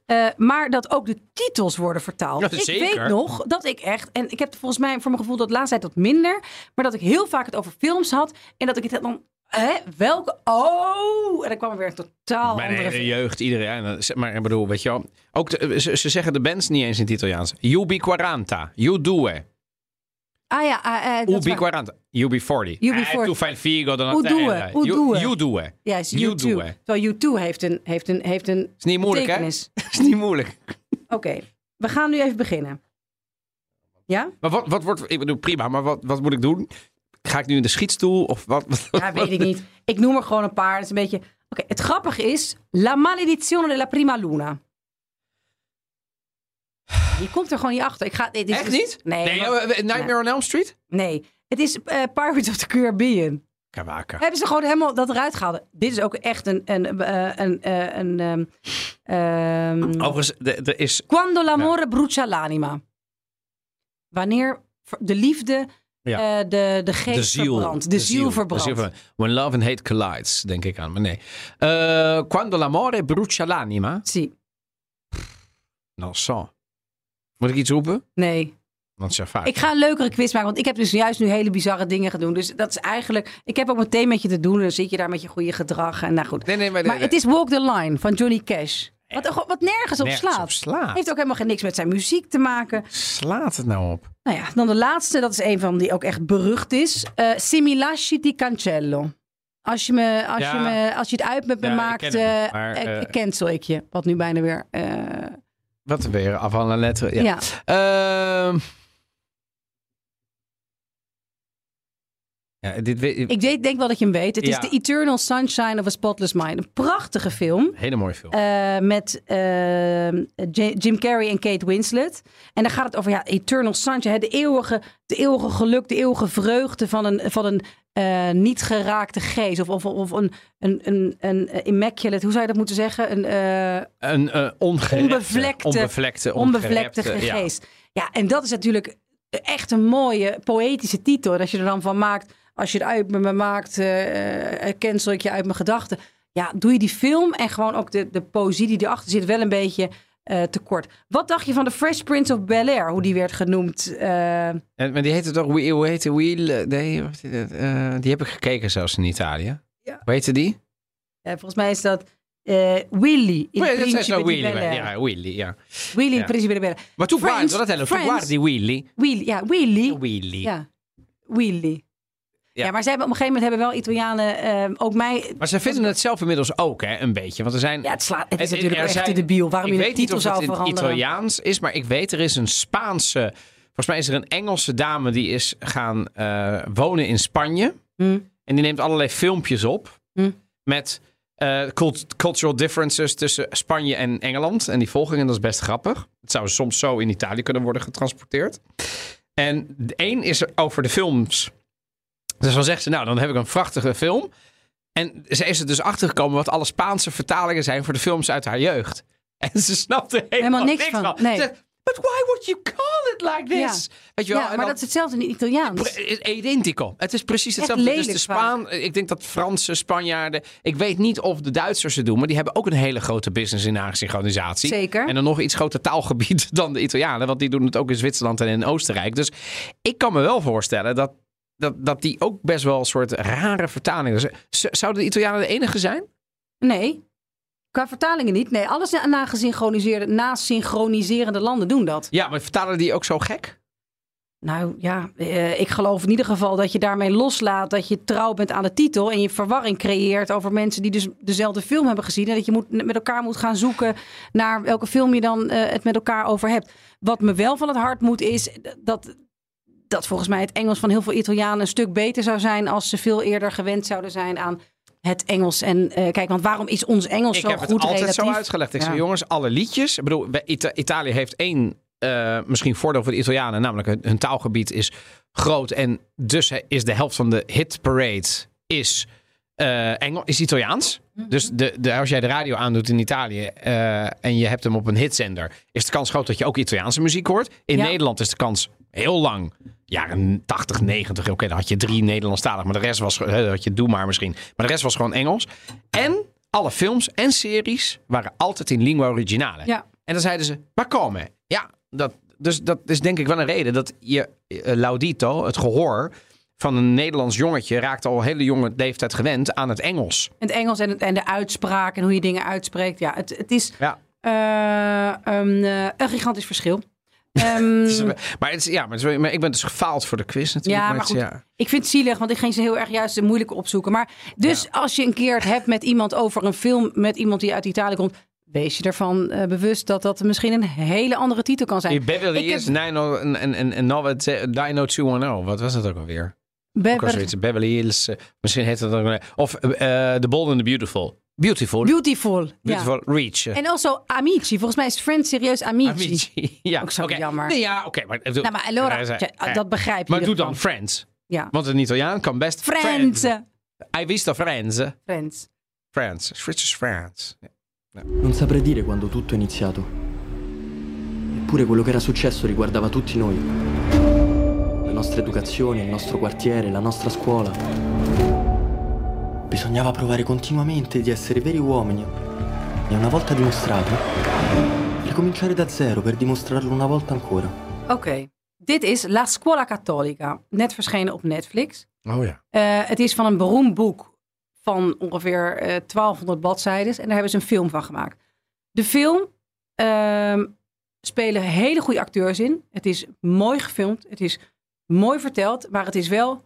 eh, maar dat ook de titels worden vertaald. Ja, ik zeker. weet nog dat ik echt, en ik heb volgens mij voor mijn gevoel dat de laatste tijd wat minder, maar dat ik heel vaak het over films had en dat ik het dan, hè, welke, oh, en dan kwam er weer een totaal Mijn andere film. jeugd, iedereen. Maar ik bedoel, weet je wel. Ook de- ze, ze zeggen de bands niet eens in het Italiaans. Ubi 40, you due. Ah ja, ah, eh, dat is Ubi waar. 40, Ubi 40. Ubi Eh, 40. tu fai il figo, dan Hoe doen we? eh, Hoe you- doen we? You due. Ja, is You U2. due. Terwijl U2 heeft een, heeft een, heeft een Is niet moeilijk, hè? betekenis. is niet moeilijk. Oké, we gaan nu even beginnen. Ja? Maar wat, wat wordt... Ik bedoel, prima, maar wat, wat moet ik doen? Ga ik nu in de schietstoel? Of wat? Ja, weet ik niet. Ik noem er gewoon een paar. Dat is een beetje... Oké, het grappige is... La maledizione della prima luna. Je komt er gewoon niet achter. Ik ga, dit is Echt dus- niet? Nee. nee maar- eh, Nightmare on Elm Street? nee. Het is eh, Pirates of the Caribbean. Kawaka. Hebben ze gewoon helemaal dat eruit gehaald. Dit is ook echt een... een, eh, een, eh, een, ehm, ehm, Overigens, er is... Quando l'amore brucia l'anima. Wanneer de liefde Ja. eh, de, de geest de ziel. verbrandt. De, ziel, verbrandt. De ziel verbrandt. When love and hate collides, denk ik aan. Maar nee. Eh, quando l'amore brucia l'anima. Sì. Non so. Moet ik iets roepen? Nee. Want vaak. Ik ga een leukere quiz maken, want ik heb dus juist nu hele bizarre dingen gedaan. Dus dat is eigenlijk... Ik heb ook meteen met je te doen. en Dan zit je daar met je goede gedrag. En nou goed. Nee, nee, maar, Maar het is Walk the Line van Johnny Cash. Wat, wat nergens op Nergens slaat. op slaat. Heeft ook helemaal geen niks met zijn muziek te maken. Slaat het nou op? Nou ja, dan de laatste. Dat is een van die ook echt berucht is. Eh Se mi lasci ti cancello. Als je, me, als, Ja. je me, als je het uit met me Ja, ik maakt, ken eh, maar, eh, eh, cancel ik je. Wat nu bijna weer... Wat weer? Af van een letter. Ja. ja. Ehm. Ja, dit weet Ik weet, denk wel dat je hem weet. Het is. The Eternal Sunshine of a Spotless Mind. Een prachtige film. Hele mooie film. eh, met eh, Jim Carrey en Kate Winslet. En dan gaat het over ja, Eternal Sunshine. hè, De eeuwige, de eeuwige geluk, de eeuwige vreugde van een, van een eh, niet geraakte geest. Of, of, of een, een, een, een immaculate, hoe zou je dat moeten zeggen? Een een ongerepte, onbevlekte, onbevlekte, onbevlekte ja. geest. Ja. en dat is natuurlijk echt een mooie poëtische titel. En als je er dan van maakt, als je het uit me maakt, eh, cancel ik je uit mijn gedachten. Ja, doe je die film en gewoon ook de, de poëzie die erachter zit wel een beetje eh, tekort. Wat dacht je van de Fresh Prince of Bel-Air, hoe die werd genoemd? En, maar die heette toch, Wheel- hoe heette Wheel? Nee, die heb ik gekeken zelfs in Italië. Ja. Hoe heette die? ja, volgens mij is dat Willy in Oh ja, dat is nou Willy. Ja, Willy, ja. Willy in Ja. Principe di Bel-Air. Maar tu guardi, tu guardi Willy. Willy, ja, Willy. Willy. Ja, Willy. Ja. Ja. maar ze hebben op een gegeven moment hebben wel Italianen eh, ook mij. Maar ze vinden het zelf inmiddels ook, hè, een beetje. Want er zijn... Ja, het, slaat, het is natuurlijk echt zijn- te debiel. Waarom ik je de weet niet titel of het zou in het veranderen. Italiaans is, maar ik weet er is een Spaanse... Volgens mij is er een Engelse dame die is gaan eh, wonen in Spanje. Hm. En die neemt allerlei filmpjes op Hm. met eh, cult- cultural differences tussen Spanje en Engeland. En die volgingen, dat is best grappig. Het zou soms zo in Italië kunnen worden getransporteerd. En de één is er over de films. Dus dan zegt ze, nou, dan heb ik een prachtige film. En ze is er dus achtergekomen wat alle Spaanse vertalingen zijn voor de films uit haar jeugd. En ze snapte helemaal, Helemaal niks van, nee. Ze zegt, But why would you call it like this? Weet je wel? Ja, maar dan- dat is hetzelfde in het Italiaans. Identico. Het is precies hetzelfde. Dus de Spaan, ik denk dat Franse, Spanjaarden. Ik weet niet of de Duitsers het doen, maar die hebben ook een hele grote business in nasynchronisatie. Zeker. En een nog iets groter taalgebied dan de Italianen, want die doen het ook in Zwitserland en in Oostenrijk. Dus ik kan me wel voorstellen dat, dat, dat die ook best wel een soort rare vertalingen. zijn. Z- Zouden de Italianen de enige zijn? Nee. Qua vertalingen niet. Nee, alles na- nagesynchroniseerde, nasynchroniserende landen doen dat. Ja, maar vertalen die ook zo gek? Nou ja, eh, ik geloof in ieder geval dat je daarmee loslaat dat je trouw bent aan de titel en je verwarring creëert over mensen die dus dezelfde film hebben gezien en dat je moet, met elkaar moet gaan zoeken naar welke film je dan eh, het met elkaar over hebt. Wat me wel van het hart moet is dat, dat volgens mij het Engels van heel veel Italianen een stuk beter zou zijn als ze veel eerder gewend zouden zijn aan het Engels. En eh, kijk, want waarom is ons Engels Ik zo heb goed het altijd relatief? zo uitgelegd. Ik Ja. jongens, alle liedjes. Ik bedoel, Ita- Italië heeft één eh, misschien voordeel voor de Italianen. Namelijk, hun, hun taalgebied is groot. En dus is de helft van de hitparade is, eh Engel, is Italiaans. Mhm. Dus de, de, als jij de radio aandoet in Italië en je hebt hem op een hitzender... is de kans groot dat je ook Italiaanse muziek hoort. In Ja. Nederland is de kans heel lang... Jaren 80, 90. Oké, dan had je drie Nederlandstalig. Maar de rest was... had je Doe maar misschien. Maar de rest was gewoon Engels. En alle films en series waren altijd in lingua originale. Ja. En dan zeiden ze, maar komen. Ja, dat, dus dat is denk ik wel een reden dat je eh, Laudito, het gehoor van een Nederlands jongetje, raakt al hele jonge leeftijd gewend aan het Engels. Het Engels en, het, en de uitspraak en hoe je dingen uitspreekt. Ja, het, het is Ja. eh, een, eh, een gigantisch verschil. Ehm, maar, het is, ja, maar, het is- maar ik ben dus gefaald voor de quiz natuurlijk. Ja, maar goed. ja. Ik vind het zielig, want ik ging ze heel erg juist de moeilijke opzoeken. Maar dus als je een keer het hebt met iemand over een film met iemand die uit Italië komt, wees je ervan eh, bewust dat dat misschien een hele andere titel kan zijn. Beverly Ik heb- Hills 90 en, en, en, en 90210. Wat was dat ook alweer? Ook. Beverly Hills. eh, misschien heet het ook wel- Of eh, The Bold and the Beautiful. Beautiful. Beautiful. Beautiful Ja. Reach. eh. En also Amici. Volgens mij is Friends serieus Amici. Amici. Ja, Ook zo oké. jammer. Nee, ja, oké. maar, Nou, maar allora, Eh, ja, eh, dat begrijp je. Maar doe dan. Friends. Ja. Want een Italiaan kan best Friends. Hai visto Friends? Friends. Friends. Switch is Friends. Non saprei dire quando tutto è iniziato. Eppure quello che era successo riguardava tutti noi. La nostra educazione, il nostro quartiere, la nostra scuola. Bisognava provare continuamente di essere veri uomini. E una volta dimostrato, ricominciare da zero per dimostrarlo una volta ancora. Oké. Dit is La Scuola Cattolica. Net verschenen op Netflix. Oh ja. Eh, het is van een beroemd boek van ongeveer eh 1200 bladzijden. En daar hebben ze een film van gemaakt. De film ehm, spelen hele goede acteurs in. Het is mooi gefilmd. Het is mooi verteld. Maar het is wel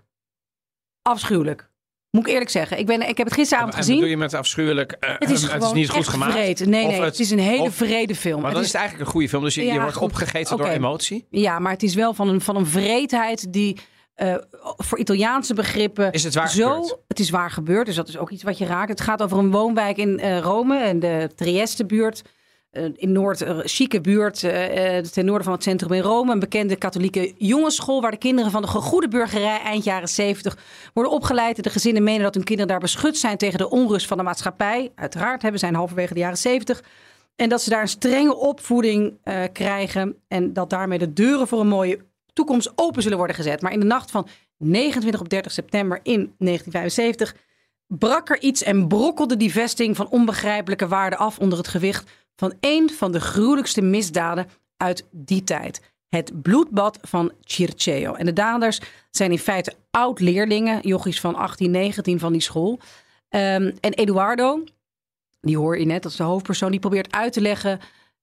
afschuwelijk. Moet ik eerlijk zeggen. Ik, ben, ik heb het gisteravond En gezien. bedoel je met afschuwelijk? eh, Het is gewoon niet goed gemaakt. vreed. Nee, Of nee, het is een hele vrede film. Maar Het dan is- is het eigenlijk een goede film. Dus je, wordt goed. opgegeten door emotie. Ja, maar het is wel van een, van een vreedheid die eh, voor Italiaanse begrippen. Is het waar zo, gebeurd? Het is waar gebeurd, dus dat is ook iets wat je raakt. Het gaat over een woonwijk in eh, Rome, en de Trieste-buurt. Eh, in Noord, een chique buurt eh, eh, ten noorden van het centrum in Rome. Een bekende katholieke jongensschool waar de kinderen van de goede burgerij eind jaren 70 worden opgeleid. De gezinnen menen dat hun kinderen daar beschut zijn tegen de onrust van de maatschappij. Uiteraard hebben zijn halverwege de jaren 70. En dat ze daar een strenge opvoeding eh, krijgen. En dat daarmee de deuren voor een mooie toekomst open zullen worden gezet. Maar in de nacht van 29 op 30 september in 1975 brak er iets en brokkelde die vesting van onbegrijpelijke waarde af onder het gewicht van een van de gruwelijkste misdaden uit die tijd. Het bloedbad van Circeo. En de daders zijn in feite oud-leerlingen, jochies van 18, 19 van die school. Ehm, en Eduardo, die hoor je net, dat is de hoofdpersoon, die probeert uit te leggen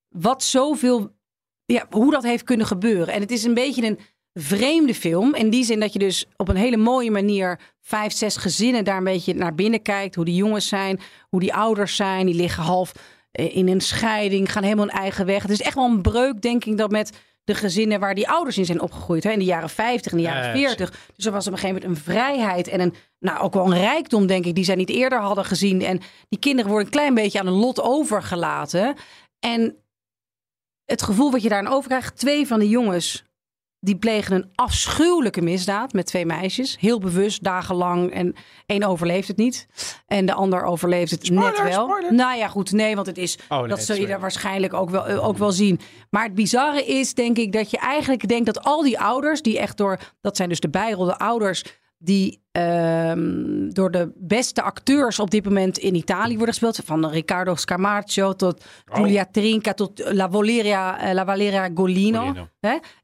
wat zoveel, ja, hoe dat heeft kunnen gebeuren. En het is een beetje een vreemde film. In die zin dat je dus op een hele mooie manier vijf, zes gezinnen daar een beetje naar binnen kijkt. Hoe die jongens zijn, hoe die ouders zijn. Die liggen half in een scheiding, gaan helemaal een eigen weg. Het is echt wel een breuk, denk ik, dat met de gezinnen waar die ouders in zijn opgegroeid. Hè, in de jaren 50 en de jaren Ja, ja, 40. Dus er was op een gegeven moment een vrijheid en een, nou, ook wel een rijkdom, denk ik, die zij niet eerder hadden gezien. En die kinderen worden een klein beetje aan een lot overgelaten. En het gevoel wat je daarin overkrijgt, twee van de jongens die plegen een afschuwelijke misdaad met twee meisjes. Heel bewust, dagenlang. En één overleeft het niet. En de ander overleeft het net wel. Nou ja, goed. Nee, want het is... Oh, nee, dat zul je daar waarschijnlijk ook wel, eh, ook wel zien. Maar het bizarre is, denk ik, dat je eigenlijk denkt dat al die ouders... die echt door... Dat zijn dus de bijrolde ouders... die ehm, door de beste acteurs op dit moment in Italië worden gespeeld. Van Riccardo Scamarcio tot Oh. Giulia Trinca tot La Valeria, eh, La Valeria Golino.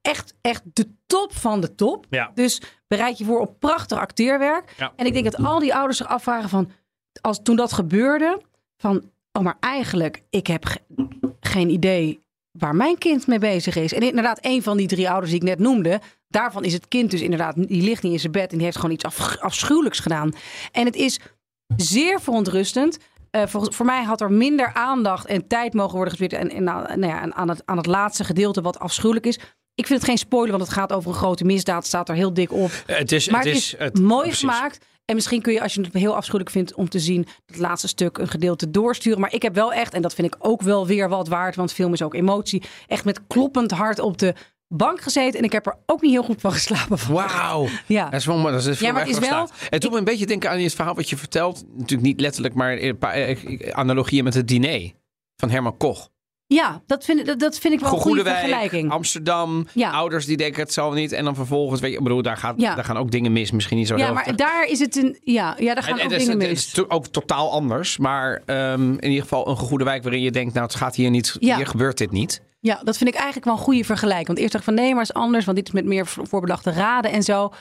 Echt, echt de top van de top. Ja. Dus bereid je voor op prachtig acteerwerk. Ja. En ik denk dat al die ouders zich afvragen van... Als, toen dat gebeurde, van... Oh, maar eigenlijk, ik heb ge- geen idee waar mijn kind mee bezig is. En inderdaad, een van die drie ouders die ik net noemde... daarvan is het kind dus inderdaad... die ligt niet in zijn bed en die heeft gewoon iets af, afschuwelijks gedaan. En het is zeer verontrustend. Eh, voor, voor mij had er minder aandacht en tijd mogen worden gespeeld... en, en, nou, nou ja, en aan, het, aan het laatste gedeelte wat afschuwelijk is. Ik vind het geen spoiler, want het gaat over een grote misdaad. Staat er heel dik op. Het is, maar het het is, het, mooi gemaakt. En misschien kun je, als je het heel afschuwelijk vindt om te zien, het laatste stuk een gedeelte doorsturen. Maar ik heb wel echt, en dat vind ik ook wel weer wat waard, want film is ook emotie, echt met kloppend hart op de bank gezeten. En ik heb er ook niet heel goed van geslapen. Wauw. Ja. Dat is wel, dat is Ja, maar het is wel- Het doet me een beetje denken aan het verhaal wat je vertelt. Natuurlijk niet letterlijk, maar een paar eh, analogieën met het diner van Herman Koch. Ja, dat vind, ik- dat, dat vind ik wel een goede vergelijking. Amsterdam, Ja. ouders die denken het zal niet. En dan vervolgens, weet je, ik bedoel, daar, gaat, Ja. daar gaan ook dingen mis. Misschien niet zo Ja, maar daar is het een. Ja, ja daar gaan En- ook het is- dingen het mis. is to- ook totaal anders. Maar ehm, in ieder geval een goede wijk waarin je denkt, nou het gaat hier niet, Ja. hier gebeurt dit niet. Ja, dat vind ik eigenlijk wel een goede vergelijking. Want eerst dacht ik van nee, maar het is anders. Want dit is met meer voor- voorbedachte raden en zo.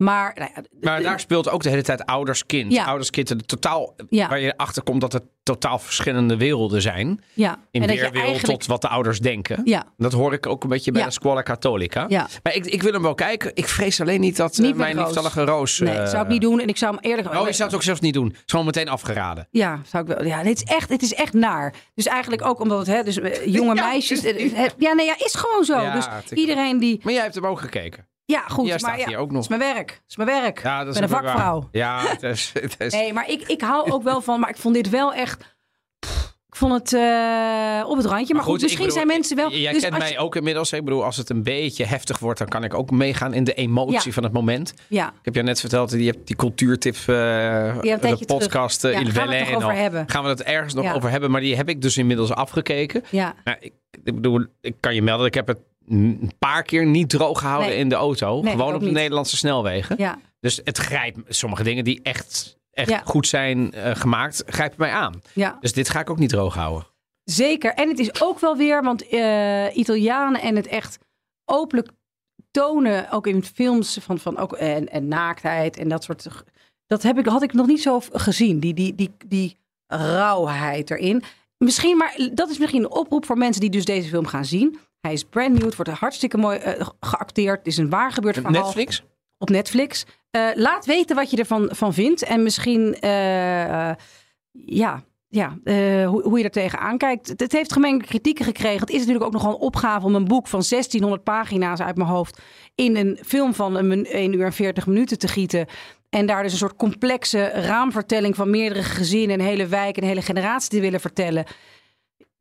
Maar nou ja, Maar daar speelt ook de hele tijd ouders-kind. Ja. Ouders-kind, de totaal, Ja. waar je achter komt dat het totaal verschillende werelden zijn. ja. In en weerwereld eigenlijk. tot wat de ouders denken. Ja. Dat hoor ik ook een beetje bij de Scuola Cattolica. Ja. Maar ik, ik wil hem wel kijken. Ik vrees alleen niet dat eh, Niet mijn liefstallige Roos... Nee, eh, zou ik niet doen. En ik zou hem eerlijk. Oh, je zou het ook zelfs niet doen. Is gewoon meteen afgeraden. Ja, zou ik wel. Ja, dit is echt, het is echt naar. Dus eigenlijk ook omdat het, hè, dus eh, jonge meisjes. het is- eh, het- ja, nee, ja, is gewoon zo. Dus het- iedereen die. Maar jij hebt hem ook gekeken. Ja, goed. Jij maar staat ja, hier ook nog. Het is mijn werk. Het is mijn werk. Ja, dat is ik ben een vakvrouw. waar. Ja, het is... Het is Nee, maar ik, ik hou ook wel van. Maar ik vond dit wel echt. pff, Ik vond het eh, op het randje. Maar, goed, misschien bedoel, zijn mensen wel. Jij dus kent mij je- ook inmiddels. Ik bedoel, als het een beetje heftig wordt, dan kan ik ook meegaan in de emotie Ja. van het moment. Ja, Ik heb jou net verteld, je hebt die cultuurtip, eh een de podcast eh, Ja, Il gaan we het. Gaan we het ergens nog over hebben, maar die heb ik dus inmiddels afgekeken. ja. Nou, ik, ik bedoel, ik kan je melden, ik heb het een paar keer niet droog gehouden Nee. in de auto. Nee, gewoon op de niet. Nederlandse snelwegen. ja. Dus het grijpt sommige dingen die echt, echt Ja. goed zijn eh, gemaakt, grijpen mij aan. ja. Dus dit ga ik ook niet droog houden. Zeker. En het is ook wel weer, want eh, Italianen en het echt openlijk tonen, ook in films van, van ook, en, en naaktheid en dat soort. Dat heb ik, had ik nog niet zo gezien, die, die, die, die rauwheid erin. Misschien, maar dat is misschien een oproep voor mensen die dus deze film gaan zien. Hij is brand new, het wordt hartstikke mooi eh, geacteerd. Het is een waar gebeurd verhaal Netflix? op Netflix. Eh, laat weten wat je ervan van vindt. En misschien, eh, ja, ja hoe, hoe je er tegenaan kijkt. Het, heeft gemengde kritieken gekregen. Het is natuurlijk ook nogal een opgave om een boek van 1600 pagina's uit mijn hoofd... in een film van een, min- 1 uur en 40 minuten te gieten. En daar dus een soort complexe raamvertelling van meerdere gezinnen... een hele wijk, een hele generatie te willen vertellen...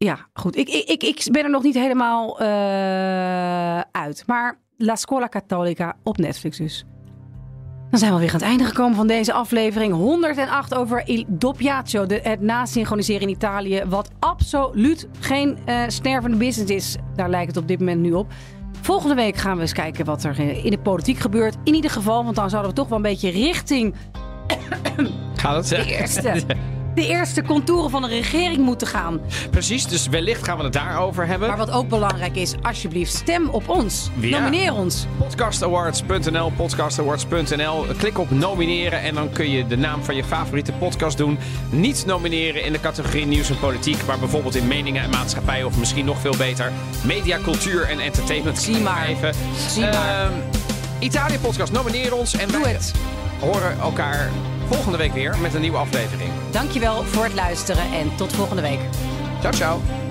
Ja, goed. Ik, ik, ik, ik ben er nog niet helemaal eh, uit. Maar La Scuola Cattolica op Netflix dus. Dan zijn we alweer aan het einde gekomen van deze aflevering. 108 over Il Doppiaggio, de, het nasynchroniseren in Italië. Wat absoluut geen eh, stervende business is. Daar lijkt het op dit moment nu op. Volgende week gaan we eens kijken wat er eh, in de politiek gebeurt. In ieder geval, want dan zouden we toch wel een beetje richting Gaat het? de eerste, de eerste contouren van de regering moeten gaan. Precies, dus wellicht gaan we het daarover hebben. Maar wat ook belangrijk is, alsjeblieft, stem op ons. Ja. Nomineer ons. Podcastawards.nl, podcastawards.nl. Klik op nomineren en dan kun je de naam van je favoriete podcast doen. Niet nomineren in de categorie nieuws en politiek, maar bijvoorbeeld in meningen en maatschappij of misschien nog veel beter media, cultuur en entertainment. Zie maar. Even. Zie maar. Ehm, Italië podcast, nomineer ons en Doe wij het. horen elkaar volgende week weer met een nieuwe aflevering. Dankjewel voor het luisteren en tot volgende week. Ciao, ciao.